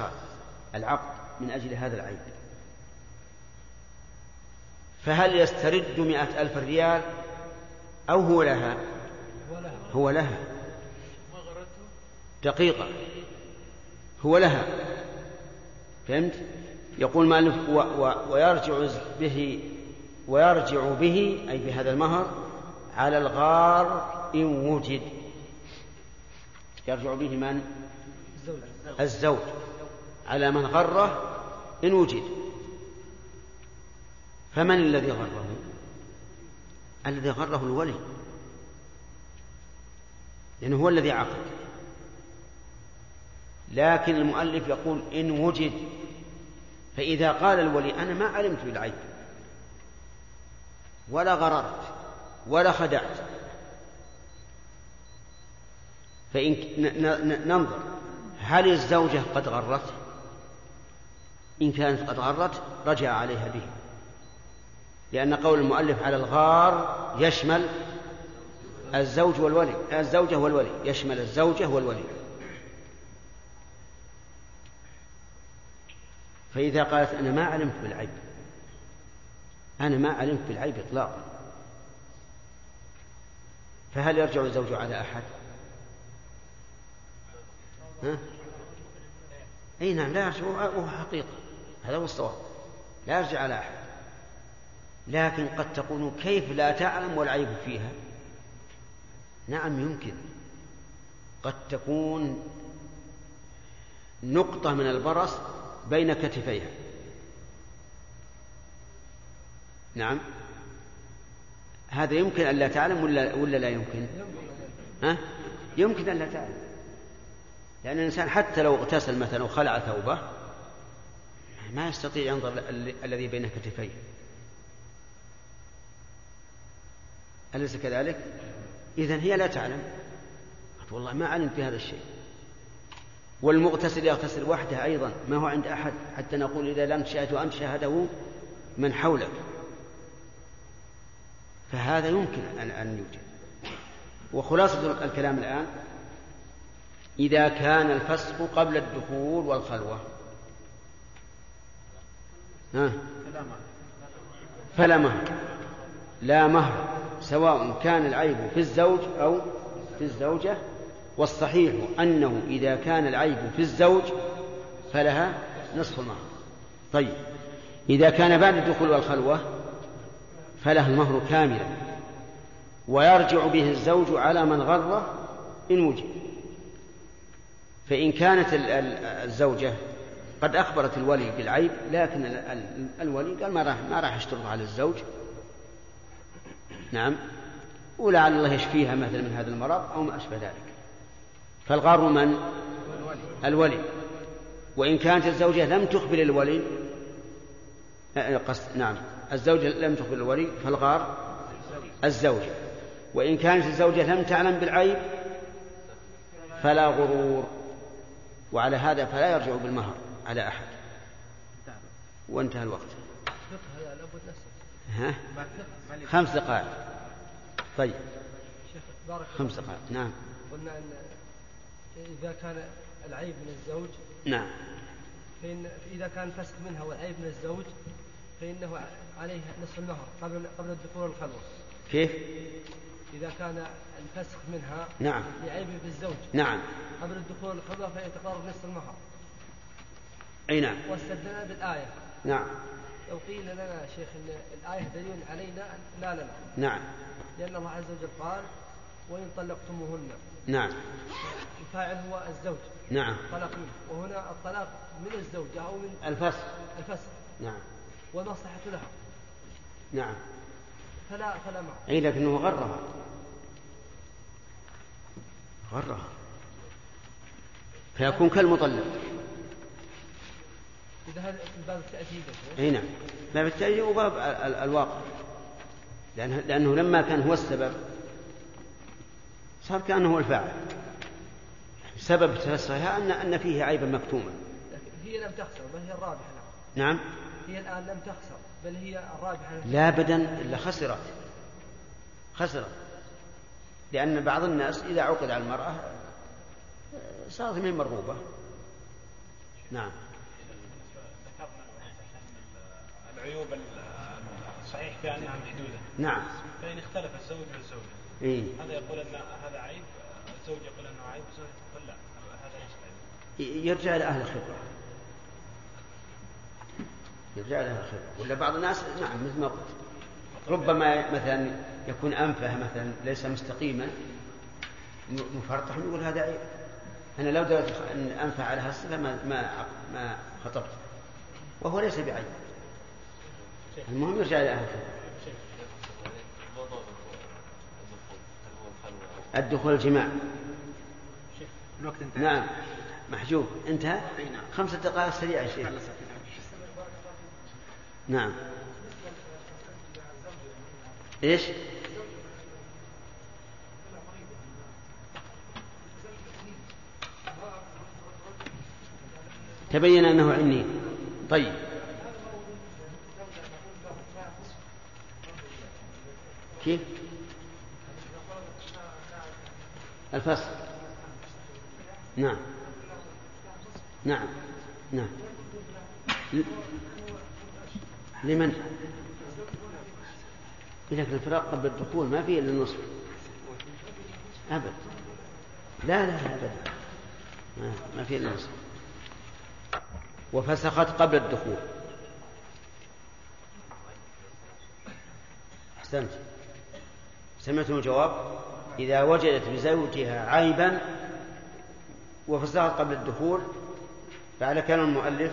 العقد من أجل هذا العيب. فهل يسترد مئة ألف ريال أو هو لها؟ هو لها. دقيقة. هو لها. فهمت؟ يقول مالك ويرجع به ويرجع به أي بهذا المهر على الغار إن وجد. يرجع به من؟ الزوج. على من غره إن وجد. فمن الذي غره؟ الذي غره الولي. لأنه هو الذي عقد لكن المؤلف يقول إن وجد. فإذا قال الولي أنا ما علمت بالعيب. ولا غررت. ولا خدعت. فإن ننظر هل الزوجة قد غرت إن كانت قد غرت رجع عليها به. لأن قول المؤلف على الغار يشمل الزوج والولي الزوجة والولي يشمل الزوجة والولي. فإذا قالت أنا ما علمت بالعيب أنا ما علمت بالعيب إطلاقا. فهل يرجع الزوج على أحد؟ ها؟ أي نعم لا يرجع وهو حقيقة. هذا هو الصواب. لا يرجع على أحد. لكن قد تقول كيف لا تعلم والعيب فيها؟ نعم يمكن. قد تكون نقطة من البرص بين كتفيها. نعم. هذا يمكن أن لا تعلم ولا, ولا لا يمكن؟ ها؟ يمكن أن لا تعلم. لأن الإنسان حتى لو اغتسل مثلا وخلع ثوبه ما يستطيع ينظر الذي بين كتفيه. أليس كذلك؟ إذا هي لا تعلم. والله ما علمت بهذا الشيء. والمغتسل يغتسل وحده أيضا ما هو عند أحد حتى نقول إذا لم تشاهد وأنت شاهده من حولك. فهذا يمكن أن يوجد. وخلاصة الكلام الآن إذا كان الفسق قبل الدخول والخلوة. ها؟ فلا مهر. لا مهر سواء كان العيب في الزوج أو في الزوجة. والصحيح أنه إذا كان العيب في الزوج فلها نصف المهر. طيب إذا كان بعد الدخول والخلوة فله المهر كاملا. ويرجع به الزوج على من غره إن وجد فإن كانت ال- ال- الزوجة قد أخبرت الولي بالعيب لكن ال- ال- الولي قال ما راح ما راح أشترط على الزوج. نعم. ولعل الله يشفيها مثلا من هذا المرض أو ما أشبه ذلك. فالغار من؟ الولي. وإن كانت الزوجة لم تخبر الولي نعم. الزوجة لم تخبر الولي فالغار الزوجة. وإن كانت الزوجة لم تعلم بالعيب فلا غرور. وعلى هذا فلا يرجع بالمهر على أحد. وانتهى الوقت. ها. خمس دقائق. طيب. بارك خمس. دقائق. نعم. قلنا أن إذا كان العيب من الزوج نعم. فإن إذا كان فسخ منها والعيب من الزوج فإنه عليه نصف المهر قبل قبل الدخول الخلوة كيف؟ إذا كان الفسخ منها نعم. لعيب في الزوج. نعم. قبل الدخول الخلوة فيتقرب نصف المهر. أي نعم. واستدلنا بالآية. نعم. لو قيل لنا يا شيخ أن الآية دليل علينا لا لنا نعم. لأن الله عز وجل قال وإن طلقتموهن. نعم. الفاعل هو الزوج. نعم. طلاق منه. وهنا الطلاق من الزوجة أو من الفسخ. الفسخ. نعم. والمصلحة لها. نعم. فلا فلا مع أي لكنه غرها غرها فيكون كالمطلق. إذا هذا من باب شيخ. أي نعم. باب التأجيل وباب ال- ال- الواقع. لأنه, لأنه لما كان هو السبب صار كأنه هو الفاعل سبب تفسرها أن أن فيه عيبا مكتوما. لكن هي لم تخسر بل هي الرابحة. نعم. نعم. هي الآن لم تخسر. بل هي الرابحة. لا أبدا إلا خسرت. خسرت. لأن بعض الناس إذا عقد على المرأة صارت من مرغوبة. نعم. العيوب الصحيح فيها أنها محدودة. نعم. فإن اختلف الزوج والزوجه إيه. هذا يقول أن هذا عيب؟ الزوج يقول أنه عيب الزوجه تقول لا هذا ليس عيب. يرجع إلى أهل الخبرة. يرجع إلى أهل الخبرة ولا بعض الناس نعم مثل ما قلت. ربما مثلا يكون أنفه مثلا ليس مستقيما م- مفرطح يقول هذا عيب. أنا لو درت أن أنفه على هالصفة ما ما ما خطبت. وهو ليس بعيب. المهم يرجع إلى أهل الخبرة الدخول الجماع. الوقت انتهى. نعم. محجوب. انتهى؟ نعم. خمسة دقائق سريعة يا شيخ. نعم. إيش؟ تبين أنه عني. طيب. كيف؟ الفصل. نعم. نعم. نعم. لمن؟ لكن الفراق قبل الدخول ما فيه إلا النصف. أبد. لا لا ابدا ما, فيه إلا النصف. وفسخت قبل الدخول. أحسنت. سمعتم الجواب؟ إذا وجدت بزوجها عيبا وفسخت قبل الدخول فعلى كلام المؤلف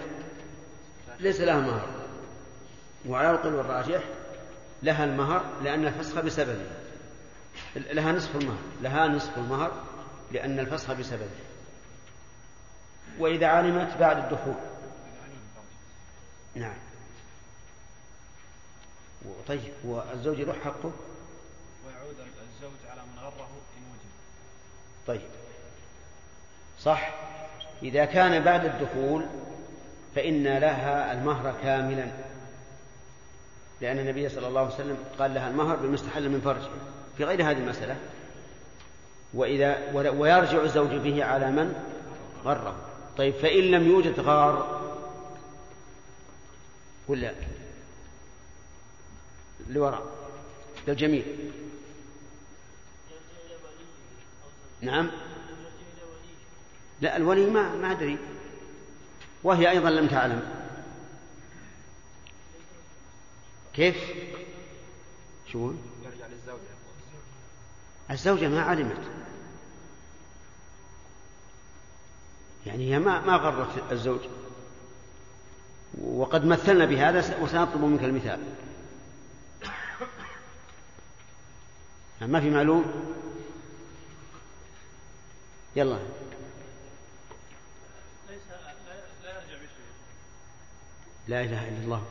ليس لها مهر. وعلى القول والراجح لها المهر لأن الفسخ بسببه. لها نصف المهر لها نصف المهر لأن الفسخ بسببه. وإذا علمت بعد الدخول. نعم. طيب والزوج يروح حقه؟ ويعود الزوج على من غره إن وجد طيب. صح. إذا كان بعد الدخول فإن لها المهر كاملا. لأن النبي صلى الله عليه وسلم قال لها المهر بالمستحل من فرجه. في غير هذه المسألة وإذا ويرجع الزوج به على من؟ غره. طيب فإن لم يوجد غار ولا؟ لوراء للجميع نعم. لا الولي ما ما أدري. وهي أيضا لم تعلم. كيف؟ شو يرجع للزوجة. الزوجة ما علمت. يعني هي ما ما غرت الزوج. وقد مثلنا بهذا وسنطلب منك المثال. ما في معلوم؟ يلا. لا إله إلا الله.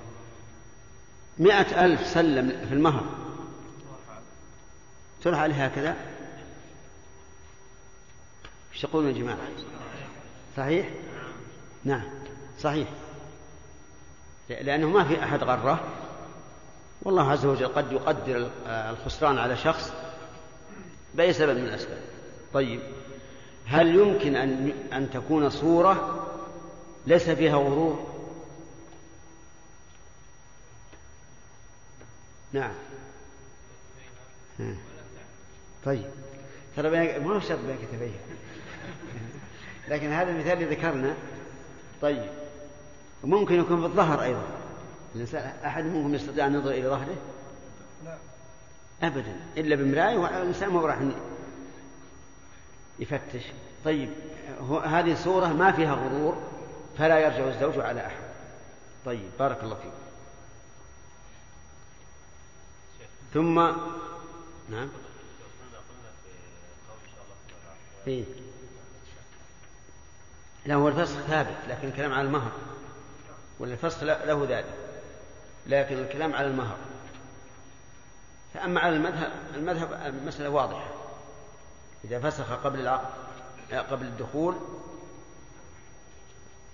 مئة ألف سلم في المهر. تروح عليه هكذا. إيش يقولون يا جماعة؟ صحيح؟ نعم صحيح. لأنه ما في أحد غره. والله عز وجل قد يقدر الخسران على شخص بأي سبب من الأسباب. طيب هل يمكن أن أن تكون صورة ليس فيها غرور؟ نعم. طيب. ترى ما هو شرط بين كتفيها لكن هذا المثال اللي ذكرنا. طيب. ممكن يكون في الظهر أيضا. الإنسان أحد منكم يستطيع أن ينظر إلى ظهره؟ لا أبدا. إلا بمراية والإنسان ما راح يفتش. طيب. هذه صورة ما فيها غرور فلا يرجع الزوج على أحد. طيب. بارك الله فيك. ثم نعم. إيه؟ لا هو الفسخ ثابت لكن الكلام على المهر. ولا الفسخ له ذلك. لكن الكلام على المهر. فأما على المذهب المذهب المسألة واضحة. إذا فسخ قبل العقد قبل الدخول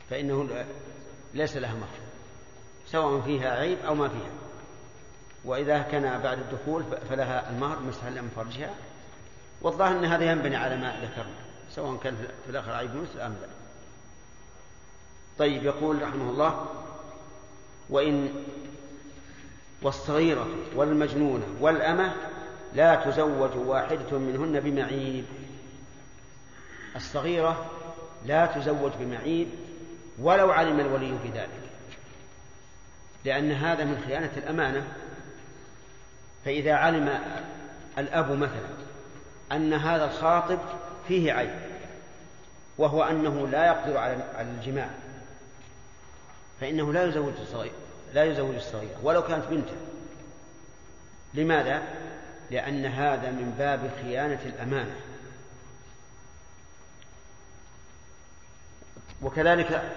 فإنه ليس لها مهر سواء فيها عيب أو ما فيها. وإذا كان بعد الدخول فلها المهر مسح لم فرجها. والظاهر أن هذا ينبني على ما ذكرنا سواء كان في الآخر عيب مثل أم لا. طيب يقول رحمه الله وإن والصغيرة والمجنونة والأمة لا تزوج واحدة منهن بمعيب. الصغيرة لا تزوج بمعيب ولو علم الولي بذلك لأن هذا من خيانة الأمانة فإذا علم الأب مثلا أن هذا الخاطب فيه عيب وهو أنه لا يقدر على الجماع فإنه لا يزوج الصغير لا يزوج الصغيرة ولو كانت بنته. لماذا؟ لأن هذا من باب خيانة الأمانة. وكذلك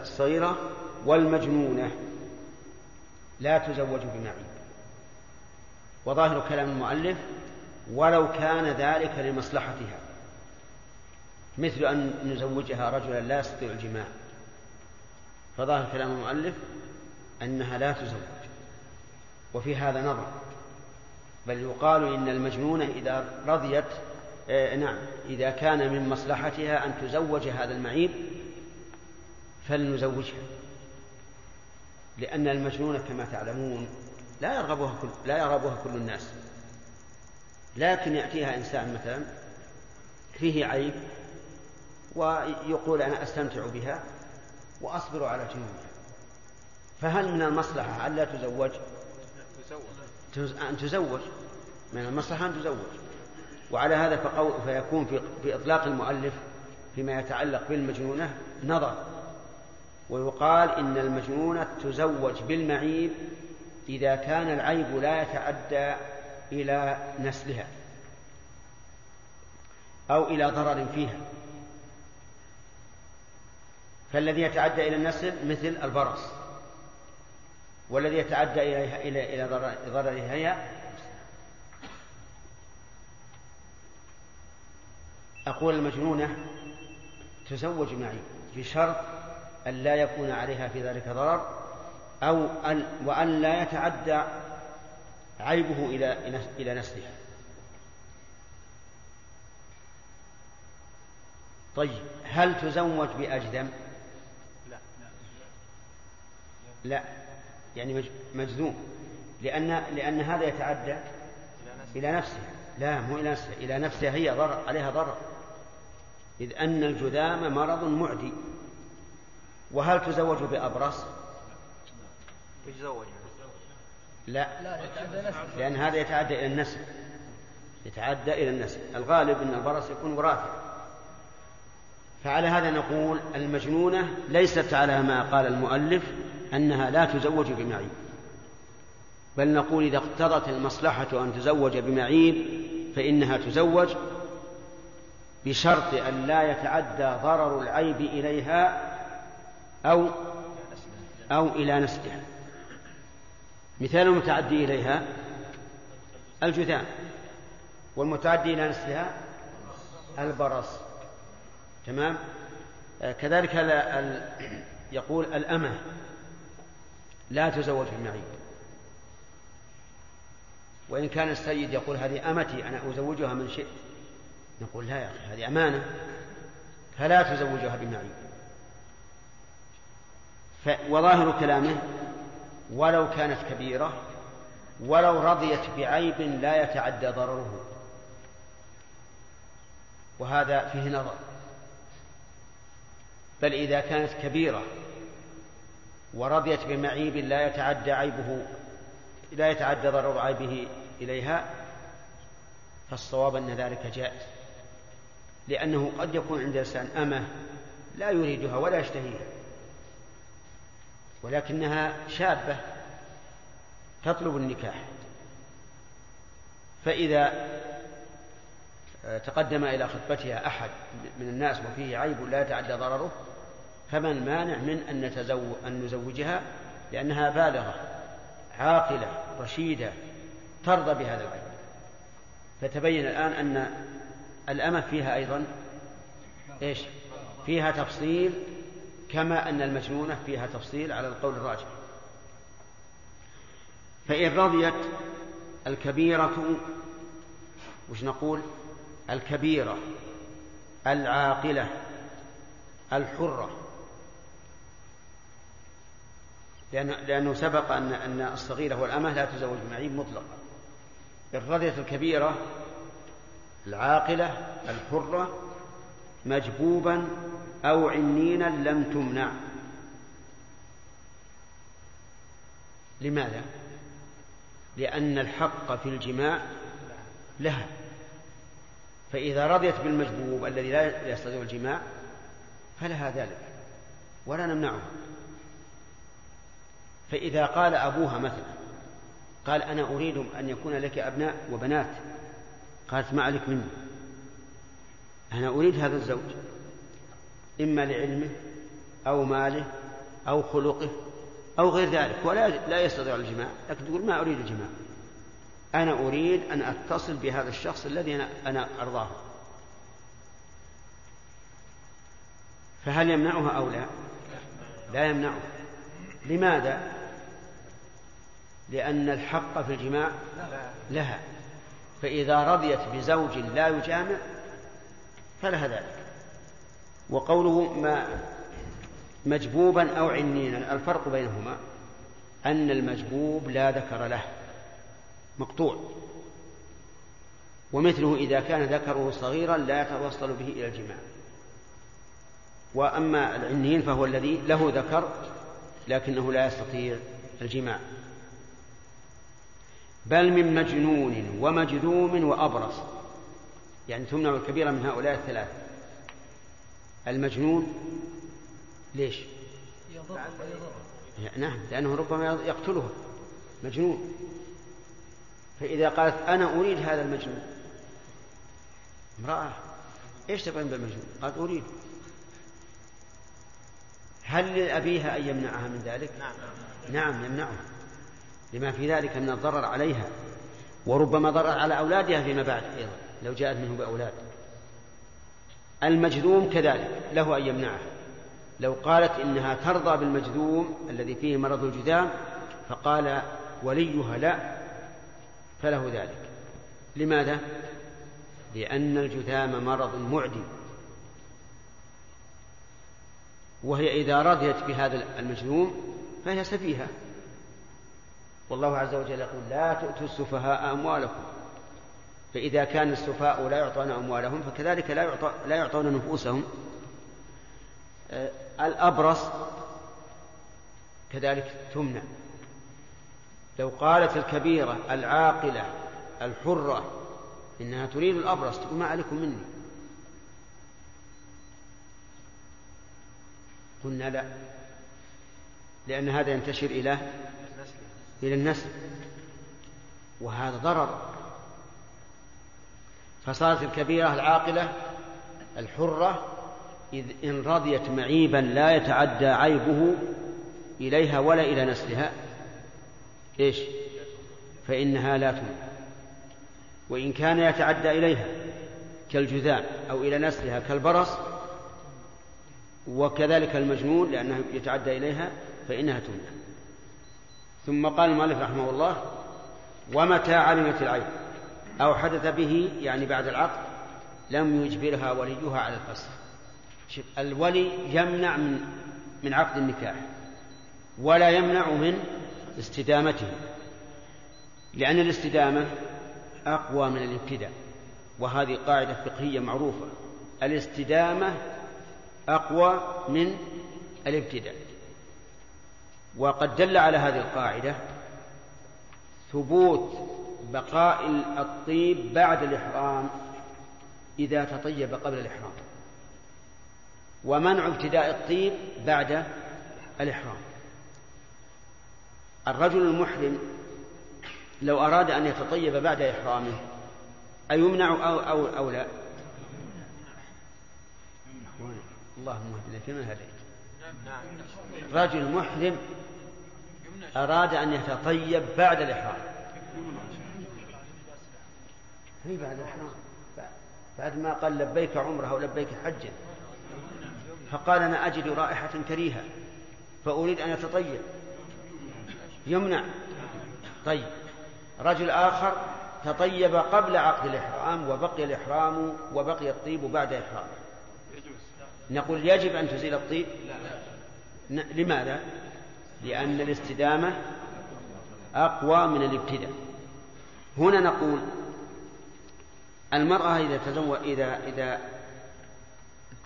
الصغيرة والمجنونة لا تزوج بمعيب وظاهر كلام المؤلف ولو كان ذلك لمصلحتها مثل أن نزوجها رجلا لا يستطيع الجماع فظاهر كلام المؤلف أنها لا تزوج وفي هذا نظر بل يقال إن المجنونة إذا رضيت آه نعم إذا كان من مصلحتها أن تزوج هذا المعيب فلنزوجها لأن المجنونة كما تعلمون لا يرغبها كل لا يرغبها كل الناس. لكن يأتيها إنسان مثلا فيه عيب ويقول أنا أستمتع بها وأصبر على جنونها فهل من المصلحة ألا تزوج؟ أن تزوج. من المصلحة أن تزوج. وعلى هذا فقول فيكون في, في إطلاق المؤلف فيما يتعلق بالمجنونة نظر. ويقال إن المجنونة تزوج بالمعيب إذا كان العيب لا يتعدى إلى نسلها أو إلى ضرر فيها. فالذي يتعدى إلى النسل مثل البرص والذي يتعدى إلى إلى إلى ضررها هي أقول المجنونة تزوج معي بشرط أن لا يكون عليها في ذلك ضرر أو أن وأن لا يتعدى عيبه إلى إلى نسلها طيب هل تزوج بأجدم؟ لا لا. يعني مجذوم لأن لأن هذا يتعدى إلى نفسها لا مو إلى نفسها إلى نفسها هي ضرر عليها ضرر. إذ أن الجذام مرض معدي. وهل تزوج بأبرص؟ يتزوج. لا. لأن هذا يتعدى إلى النسل. يتعدى إلى النسل. الغالب أن البرص يكون وراثي فعلى هذا نقول المجنونة ليست على ما قال المؤلف أنها لا تزوج بمعيب بل نقول إذا اقتضت المصلحة أن تزوج بمعيب فإنها تزوج بشرط أن لا يتعدى ضرر العيب إليها أو أو إلى نسلها. مثال المتعدي إليها الجذام والمتعدي إلى نسلها البرص. تمام؟ آه، كذلك يقول الأمة لا تزوج بالمعيب وإن كان السيد يقول هذه أمتي أنا أزوجها من شئت نقول لا يا أخي هذه أمانة فلا تزوجها بمعيب وظاهر كلامه ولو كانت كبيرة ولو رضيت بعيب لا يتعدى ضرره. وهذا فيه نظر. بل إذا كانت كبيرة ورضيت بمعيب لا يتعدى عيبه لا يتعدى ضرر عيبه إليها فالصواب أن ذلك جائز. لأنه قد يكون عند الإنسان أمة لا يريدها ولا يشتهيها. ولكنها شابة تطلب النكاح. فإذا تقدم إلى خطبتها أحد من الناس وفيه عيب لا يتعدى ضرره فما المانع من أن, نتزو... أن نزوجها؟ لأنها بالغة عاقلة رشيدة ترضى بهذا العيب. فتبين الآن أن الأمة فيها أيضا إيش؟ فيها تفصيل كما أن المجنونة فيها تفصيل على القول الراجح. فإن رضيت الكبيرة وش نقول؟ الكبيرة العاقلة الحرة. لأن لأنه سبق أن أن الصغيرة والأمة لا تزوج بمعيب مطلقا. إن رضيت الكبيرة العاقلة الحرة مجبوبا أو عنينا لم تمنع. لماذا؟ لأن الحق في الجماع لها. فإذا رضيت بالمجبوب الذي لا يستطيع الجماع فلها ذلك ولا نمنعه فإذا قال أبوها مثلا قال أنا أريد أن يكون لك أبناء وبنات قالت ما عليك مني؟ أنا أريد هذا الزوج إما لعلمه أو ماله أو خلقه أو غير ذلك ولا لا يستطيع الجماع لكن تقول ما أريد الجماع. أنا أريد أن أتصل بهذا الشخص الذي أنا, أنا أرضاه. فهل يمنعها أو لا؟ لا يمنعها. لماذا؟ لأن الحق في الجماع لها. فإذا رضيت بزوج لا يجامع فلها ذلك. وقوله ما مجبوبا أو عنينا الفرق بينهما أن المجبوب لا ذكر له مقطوع. ومثله إذا كان ذكره صغيرا لا يتوصل به إلى الجماع. وأما العنين فهو الذي له ذكر لكنه لا يستطيع الجماع. بل من مجنون ومجذوم وأبرص. يعني تمنع الكبيرة من هؤلاء الثلاثة. المجنون ليش؟ نعم لأنه ربما يقتلها. مجنون. فإذا قالت أنا أريد هذا المجنون امرأة إيش تفعل بالمجنون؟ قالت أريد. هل لأبيها أن يمنعها من ذلك؟ نعم. نعم يمنعها. لما في ذلك من الضرر عليها وربما ضرر على أولادها فيما بعد أيضا. لو جاءت منه بأولاد. المجذوم كذلك له أن يمنعها لو قالت إنها ترضى بالمجذوم الذي فيه مرض الجذام فقال وليها لا فله ذلك. لماذا؟ لأن الجذام مرض معدي. وهي إذا رضيت بهذا المجذوم فهي سفيهة. والله عز وجل يقول لا تؤتوا السفهاء أموالكم. فإذا كان السفهاء لا يعطون أموالهم فكذلك لا, يعطى لا يعطون نفوسهم. آه، الأبرص كذلك تمنع. لو قالت الكبيرة العاقلة الحرة إنها تريد الأبرص تقول ما عليكم مني. قلنا لا لأن هذا ينتشر إلى إلى النسل. وهذا ضرر. فصارت الكبيرة العاقلة الحرة إذ إن رضيت معيبا لا يتعدى عيبه إليها ولا إلى نسلها. إيش؟ فإنها لا تمنع وإن كان يتعدى إليها كالجذام أو إلى نسلها كالبرص وكذلك المجنون لأنه يتعدى إليها فإنها تمنع ثم قال المؤلف رحمه الله ومتى علمت العين أو حدث به يعني بعد العقد لم يجبرها وليها على الفسخ. الولي يمنع من من عقد النكاح ولا يمنع من استدامته لأن الاستدامة أقوى من الابتداء وهذه قاعدة فقهية معروفة. الاستدامة أقوى من الابتداء. وقد دل على هذه القاعدة ثبوت بقاء الطيب بعد الإحرام إذا تطيب قبل الإحرام. ومنع ابتداء الطيب بعد الإحرام. الرجل المحرم لو أراد أن يتطيب بعد إحرامه أيمنع أو, أو, أو لا؟ اللهم اهدنا فيمن هديت. رجل محرم أراد أن يتطيب بعد الإحرام. هي بعد بعد ما قال لبيك عمره أو لبيك حجا. فقال أنا أجد رائحة كريهة فأريد أن أتطيب. يمنع. طيب. رجل آخر تطيب قبل عقد الإحرام وبقي الإحرام وبقي الطيب بعد إحرام نقول يجب أن تزيل الطيب؟ لماذا؟ لأن الاستدامة أقوى من الابتداء. هنا نقول المرأة إذا تزوج إذا إذا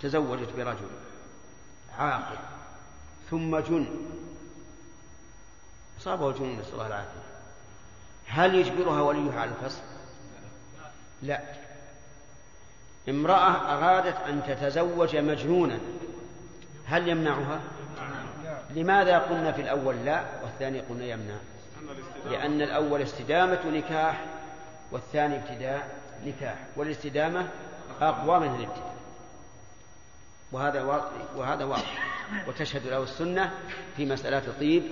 تزوجت برجل عاقل ثم جن أصابه جنون نسأل الله العافية هل يجبرها وليها على الفصل؟ لا امرأة أرادت أن تتزوج مجنونا هل يمنعها؟ لماذا قلنا في الأول لا والثاني قلنا يمنع لأن الأول استدامة نكاح والثاني ابتداء نكاح والاستدامة أقوى من الابتداء. وهذا وهذا واضح. وتشهد له السنة في مسألة طيب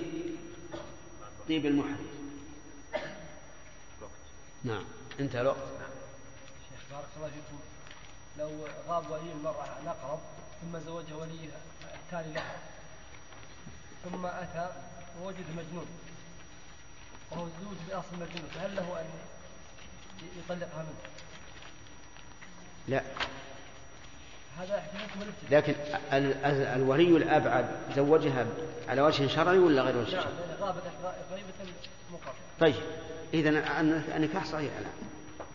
طيب المحرم. نعم. انتهى الوقت شيخ بارك الله فيكم. لو غاب ولي المرأة الأقرب ثم زوجها ولي التالي لها ثم أتى ووجد مجنون. وهو الزوج بأصل مجنون فهل له أن يطلقها منه؟ لا. هذا لكن ال- ال- الولي الأبعد زوجها على وجه شرعي ولا غير وجه شرعي؟ طيب إذا النكاح صحيح الآن.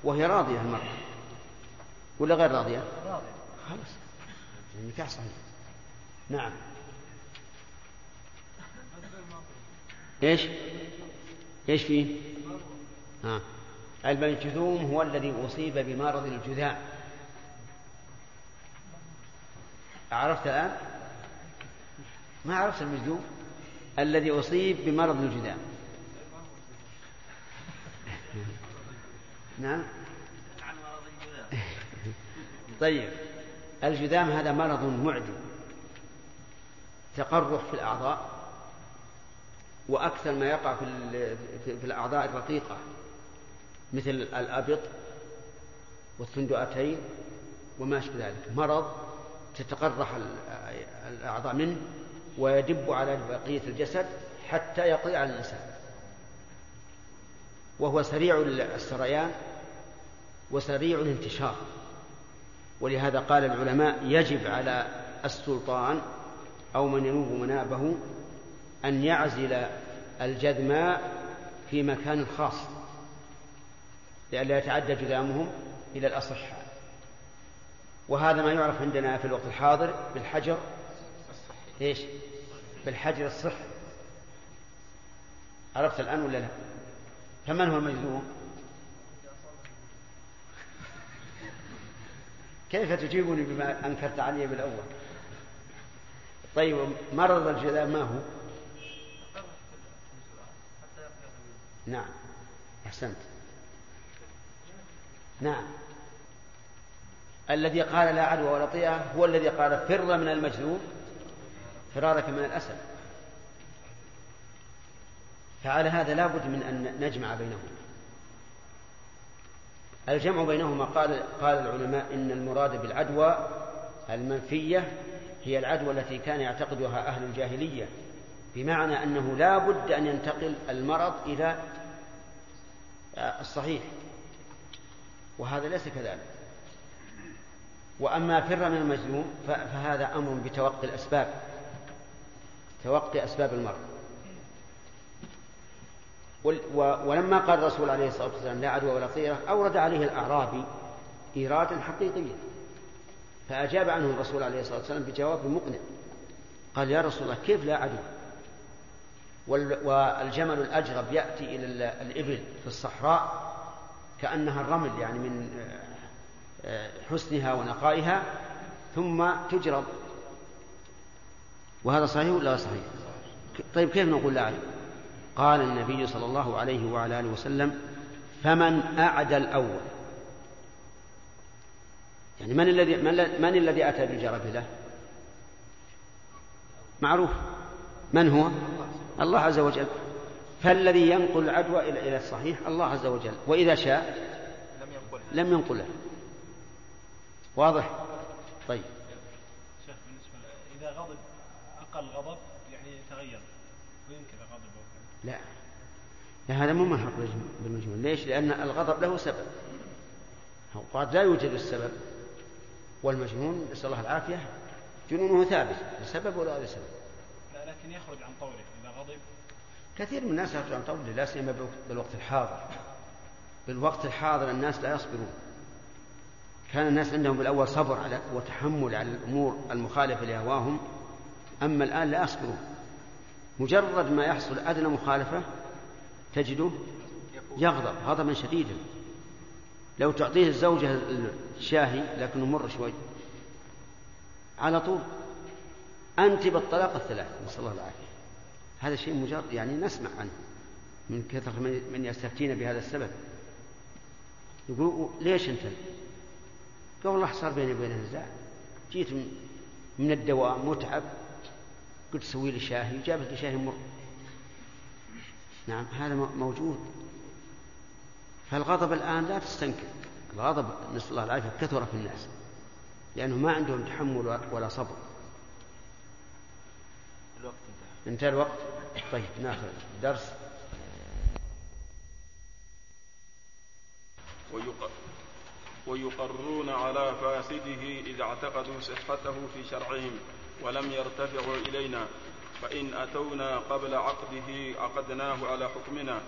وهي راضية المرأة. ولا غير راضية؟ راضية. خلاص. النكاح صحيح. نعم. إيش؟ إيش فيه؟ ها. علم الجذوم هو الذي أصيب بمرض الجذام عرفت الآن؟ ما عرفت المجذوم الذي أصيب بمرض الجذام نعم. طيب. الجذام هذا مرض معدي. تقرح في الأعضاء وأكثر ما يقع في الأعضاء الرقيقة. مثل الأبط والثندؤتين وما أشبه ذلك. مرض تتقرح الأعضاء منه ويدب على بقية الجسد حتى يقضي على الإنسان. وهو سريع السريان وسريع الانتشار. ولهذا قال العلماء يجب على السلطان أو من ينوب منابه أن يعزل الجذماء في مكان خاص. لئلا يتعدى جذامهم إلى الأصحاء وهذا ما يعرف عندنا في الوقت الحاضر بالحجر إيش؟ بالحجر الصحي عرفت الآن ولا لا؟ فمن هو المجذوم؟ كيف تجيبني بما أنكرت علي بالأول؟ طيب مرض الجذام ما هو نعم أحسنت نعم. الذي قال لا عدوى ولا طيئة هو الذي قال فر من المجذوم فرارك من الأسد. فعلى هذا لا بد من أن نجمع بينهما. الجمع بينهما قال قال العلماء إن المراد بالعدوى المنفية هي العدوى التي كان يعتقدها أهل الجاهلية بمعنى أنه لا بد أن ينتقل المرض إلى الصحيح. وهذا ليس كذلك. وأما فر من المجنون فهذا أمر بتوقي الأسباب توقي أسباب المرض ولما قال الرسول عليه الصلاة والسلام لا عدوى ولا طيرة أورد عليه الأعرابي إيرادا حقيقيا. فأجاب عنه الرسول عليه الصلاة والسلام بجواب مقنع. قال يا رسول الله كيف لا عدوى؟ والجمل الأجرب يأتي إلى الإبل في الصحراء كأنها الرمل يعني من آه، حسنها ونقائها ثم تجرب. وهذا صحيح ولا صحيح؟ طيب كيف نقول لا عدوى قال النبي صلى الله عليه وعلى آله وسلم فمن أعدى الأول. يعني من الذي من الذي أتى بالجرب معروف. من هو؟ الله عز وجل. فالذي ينقل العدوى إلى الصحيح الله عز وجل. وإذا شاء لم ينقلها واضح؟ طيب. شيخ بالنسبة إذا غضب أقل غضب يعني تغير ويمكن غضب لا. لا هذا مو ملحق بالمجنون ليش؟ لأن الغضب له سبب. قد لا يوجد السبب. والمجنون نسأل الله العافية جنونه ثابت. لسبب ولا لسبب لا لكن يخرج عن كثير من الناس يخرج عن طوره لا سيما بالوقت الحاضر. بالوقت الحاضر الناس لا يصبرون. كان الناس عندهم بالأول صبر على وتحمل على الأمور المخالفة لهواهم. أما الآن لا يصبرون. مجرد ما يحصل أدنى مخالفة تجده يغضب غضبا شديدا. لو تعطيه الزوجة الشاهي لكنه مر شوي. على طول. أنت بالطلاق الثلاث. نسأل الله العافية. هذا شيء مجرد يعني نسمع عنه من كثر من يستفتينا بهذا السبب. يقول ليش أنت؟ قال والله صار بيني وبين نزاع جيت من الدوام متعب. قلت سوي لي شاهي وجابت لي شاهي مر. نعم هذا موجود. فالغضب الآن لا تستنكر. الغضب نسأل الله العافية كثر في الناس لأنه ما عندهم تحمل ولا صبر. الوقت انتهى. انتهى الوقت؟ طيب ناخذ درس. ويقرون على فاسده إذا اعتقدوا صحته في شرعهم ولم يرتفعوا إلينا فإن أتونا قبل عقده عقدناه على حكمنا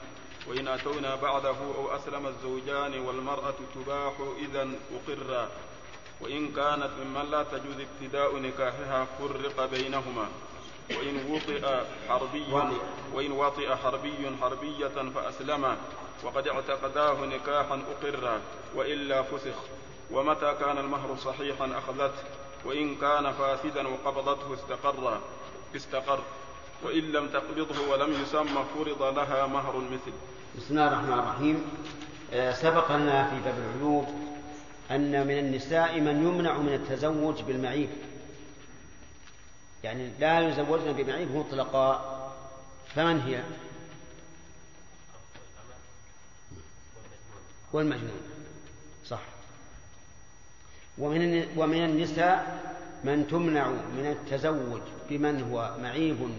وإن أتونا بعده أو أسلم الزوجان والمرأة تباح إذا أقرا وإن كانت ممن لا تجوز ابتداء نكاحها فرق بينهما. وإن وطئ حربي وإن وطئ حربي حربية فأسلما وقد اعتقداه نكاحا أقرا وإلا فسخ ومتى كان المهر صحيحا أخذته وإن كان فاسدا وقبضته استقر استقر وإن لم تقبضه ولم يسمى فرض لها مهر مثل. بسم الله الرحمن الرحيم. آه، سبق لنا في باب العيوب أن من النساء من يمنع من التزوج بالمعيب. يعني لا يزوجن بمعيب مطلقا فمن هي؟ والمجنون. صح. ومن ومن النساء من تمنع من التزوج بمن هو معيب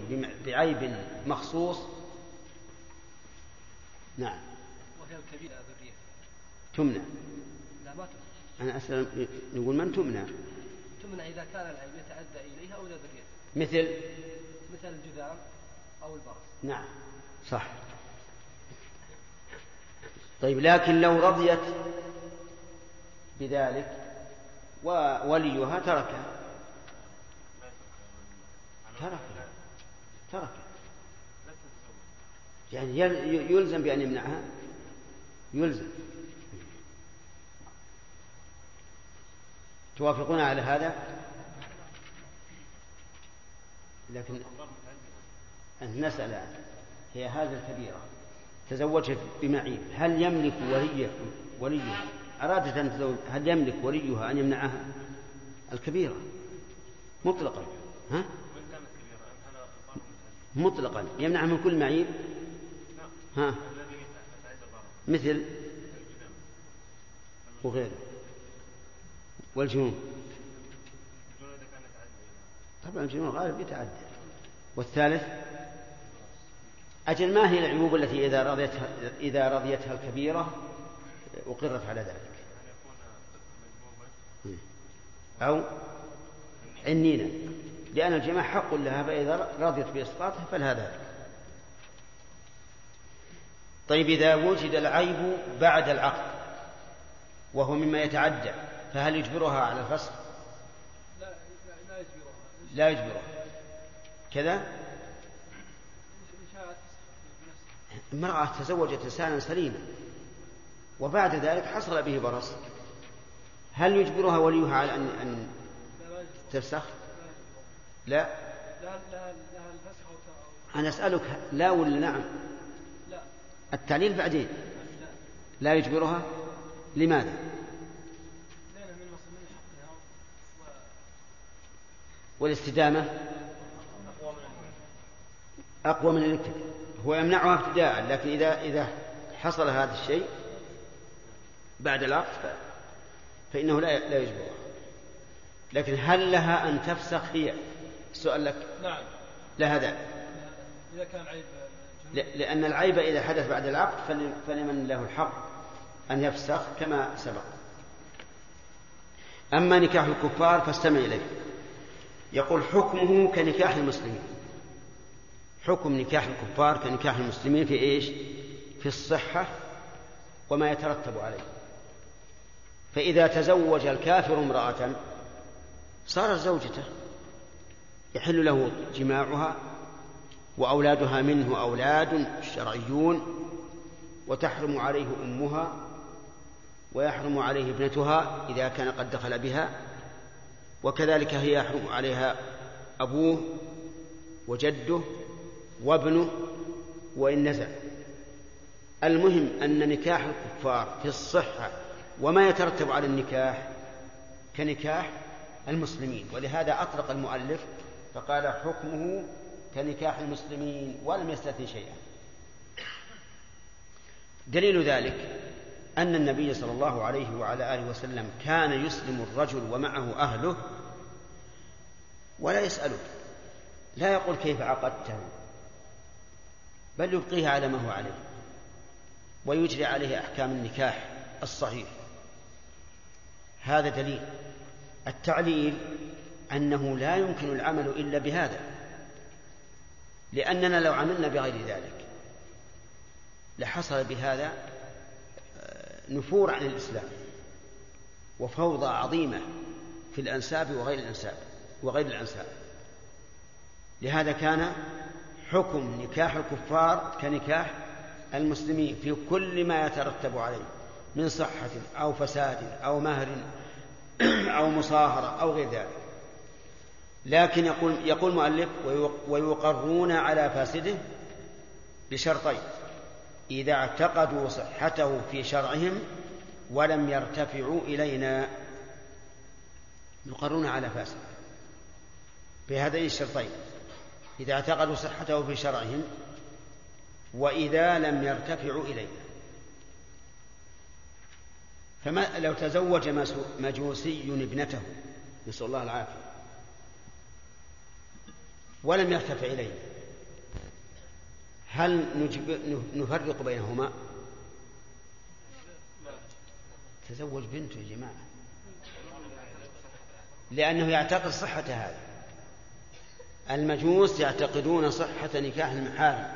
بعيب مخصوص. نعم. وهي الكبيرة ذرية. تمنع. لا ما تمنع. أنا أسأل نقول من تمنع؟ تمنع إذا كان العيب يتعدى إليها أو إلى ذريتها. مثل؟ مثل الجذام أو البرص. نعم صح. طيب لكن لو رضيت بذلك ووليها تركها. تركها تركها. يعني يلزم بأن يمنعها؟ يلزم. توافقون على هذا؟ لكن الآن هي هذه الكبيرة تزوجت بمعيب. هل يملك وليه وليه؟ أرادت أن تزوج هل يملك وليها أن يمنعها؟ الكبيرة. مطلقا. ها؟ مطلقا. يمنعها من كل معيب؟ ها؟ مثل؟ وغيره. والجنون. طبعا الجنون غالب يتعدى. والثالث أجل ما هي العيوب التي إذا رضيتها إذا رضيتها الكبيرة أقرت على ذلك؟ أو عنينا لأن الجماع حق لها فإذا رضيت بإسقاطه فلها ذلك. طيب إذا وجد العيب بعد العقد وهو مما يتعدى فهل يجبرها على الفسخ؟ لا يجبرها كذا امرأة تزوجت إنسانا سليما وبعد ذلك حصل به برص هل يجبرها وليها على أن أن تفسخ؟ لا أنا أسألك لا ولا نعم؟ التعليل بعدين لا يجبرها لماذا؟ لأنها من مص- من حقها و- والاستدامة؟ أقوى من الابتداء هو يمنعها ابتداء لكن إذا إذا حصل هذا الشيء بعد العقد فإنه لا لا يجبرها لكن هل لها أن تفسخ هي؟ السؤال لك. نعم. لها ذلك إذا كان عيب لأن العيب إذا حدث بعد العقد فل- فلمن له الحق أن يفسخ كما سبق. أما نكاح الكفار فاستمع إليه. يقول حكمه كنكاح المسلمين. حكم نكاح الكفار كنكاح المسلمين في إيش؟ في الصحة وما يترتب عليه. فإذا تزوج الكافر امرأة صارت زوجته يحل له جماعها وأولادها منه أولاد شرعيون وتحرم عليه أمها ويحرم عليه ابنتها إذا كان قد دخل بها وكذلك هي يحرم عليها أبوه وجده وابنه وإن نزل. المهم أن نكاح الكفار في الصحة وما يترتب على النكاح كنكاح المسلمين ولهذا أطلق المؤلف فقال حكمه كنكاح المسلمين ولم يستثني شيئا. دليل ذلك أن النبي صلى الله عليه وعلى آله وسلم كان يسلم الرجل ومعه أهله ولا يسأله لا يقول كيف عقدته بل يبقيه على ما هو عليه ويجري عليه أحكام النكاح الصحيح. هذا دليل. التعليل أنه لا يمكن العمل إلا بهذا لأننا لو عملنا بغير ذلك لحصل بهذا نفور عن الإسلام وفوضى عظيمة في الأنساب وغير الأنساب وغير الأنساب. لهذا كان حكم نكاح الكفار كنكاح المسلمين في كل ما يترتب عليه من صحة أو فساد أو مهر أو مصاهرة أو غير ذلك. لكن يقول يقول المؤلف ويقرون على فاسده بشرطين إذا اعتقدوا صحته في شرعهم ولم يرتفعوا إلينا. يقرون على فاسد بهذين الشرطين. إذا اعتقدوا صحته في شرعهم وإذا لم يرتفعوا إلينا. فما لو تزوج مجوسي ابنته نسأل الله العافية ولم يرتفع إليه هل نجب نفرق بينهما؟ تزوج بنته يا جماعة. لأنه يعتقد صحة هذا. المجوس يعتقدون صحة نكاح المحارم.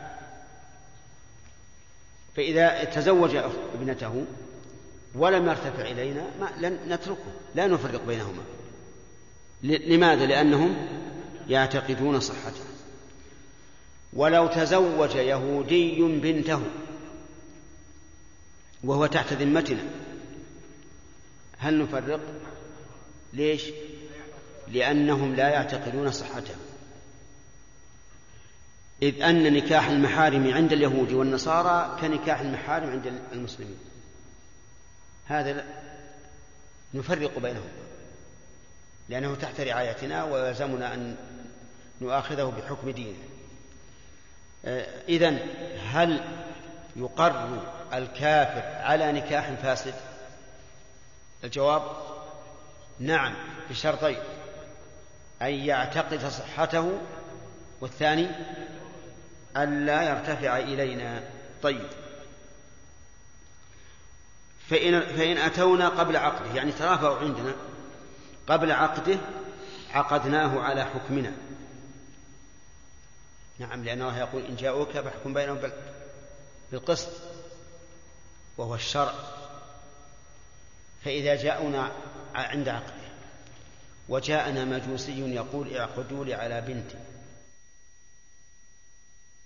فإذا تزوج ابنته ولم يرتفع إلينا ما لن نتركه. لا نفرق بينهما. لماذا؟ لأنهم يعتقدون صحته. ولو تزوج يهودي بنته وهو تحت ذمتنا هل نفرق؟ ليش؟ لأنهم لا يعتقدون صحته إذ أن نكاح المحارم عند اليهود والنصارى كنكاح المحارم عند المسلمين. هذا نفرق بينهم لأنه تحت رعايتنا ويلزمنا أن نؤاخذه بحكم دينه. إذن هل يقر الكافر على نكاح فاسد؟ الجواب نعم بشرطين. أن يعتقد صحته والثاني ألا يرتفع إلينا. طيب. فإن, فإن أتونا قبل عقده يعني ترافعوا عندنا قبل عقده عقدناه على حكمنا. نعم لأن الله يقول إن جاءوك فاحكم بينهم بالقسط وهو الشرع. فإذا جاءونا عند عقده وجاءنا مجوسي يقول اعقدوا لي على بنتي.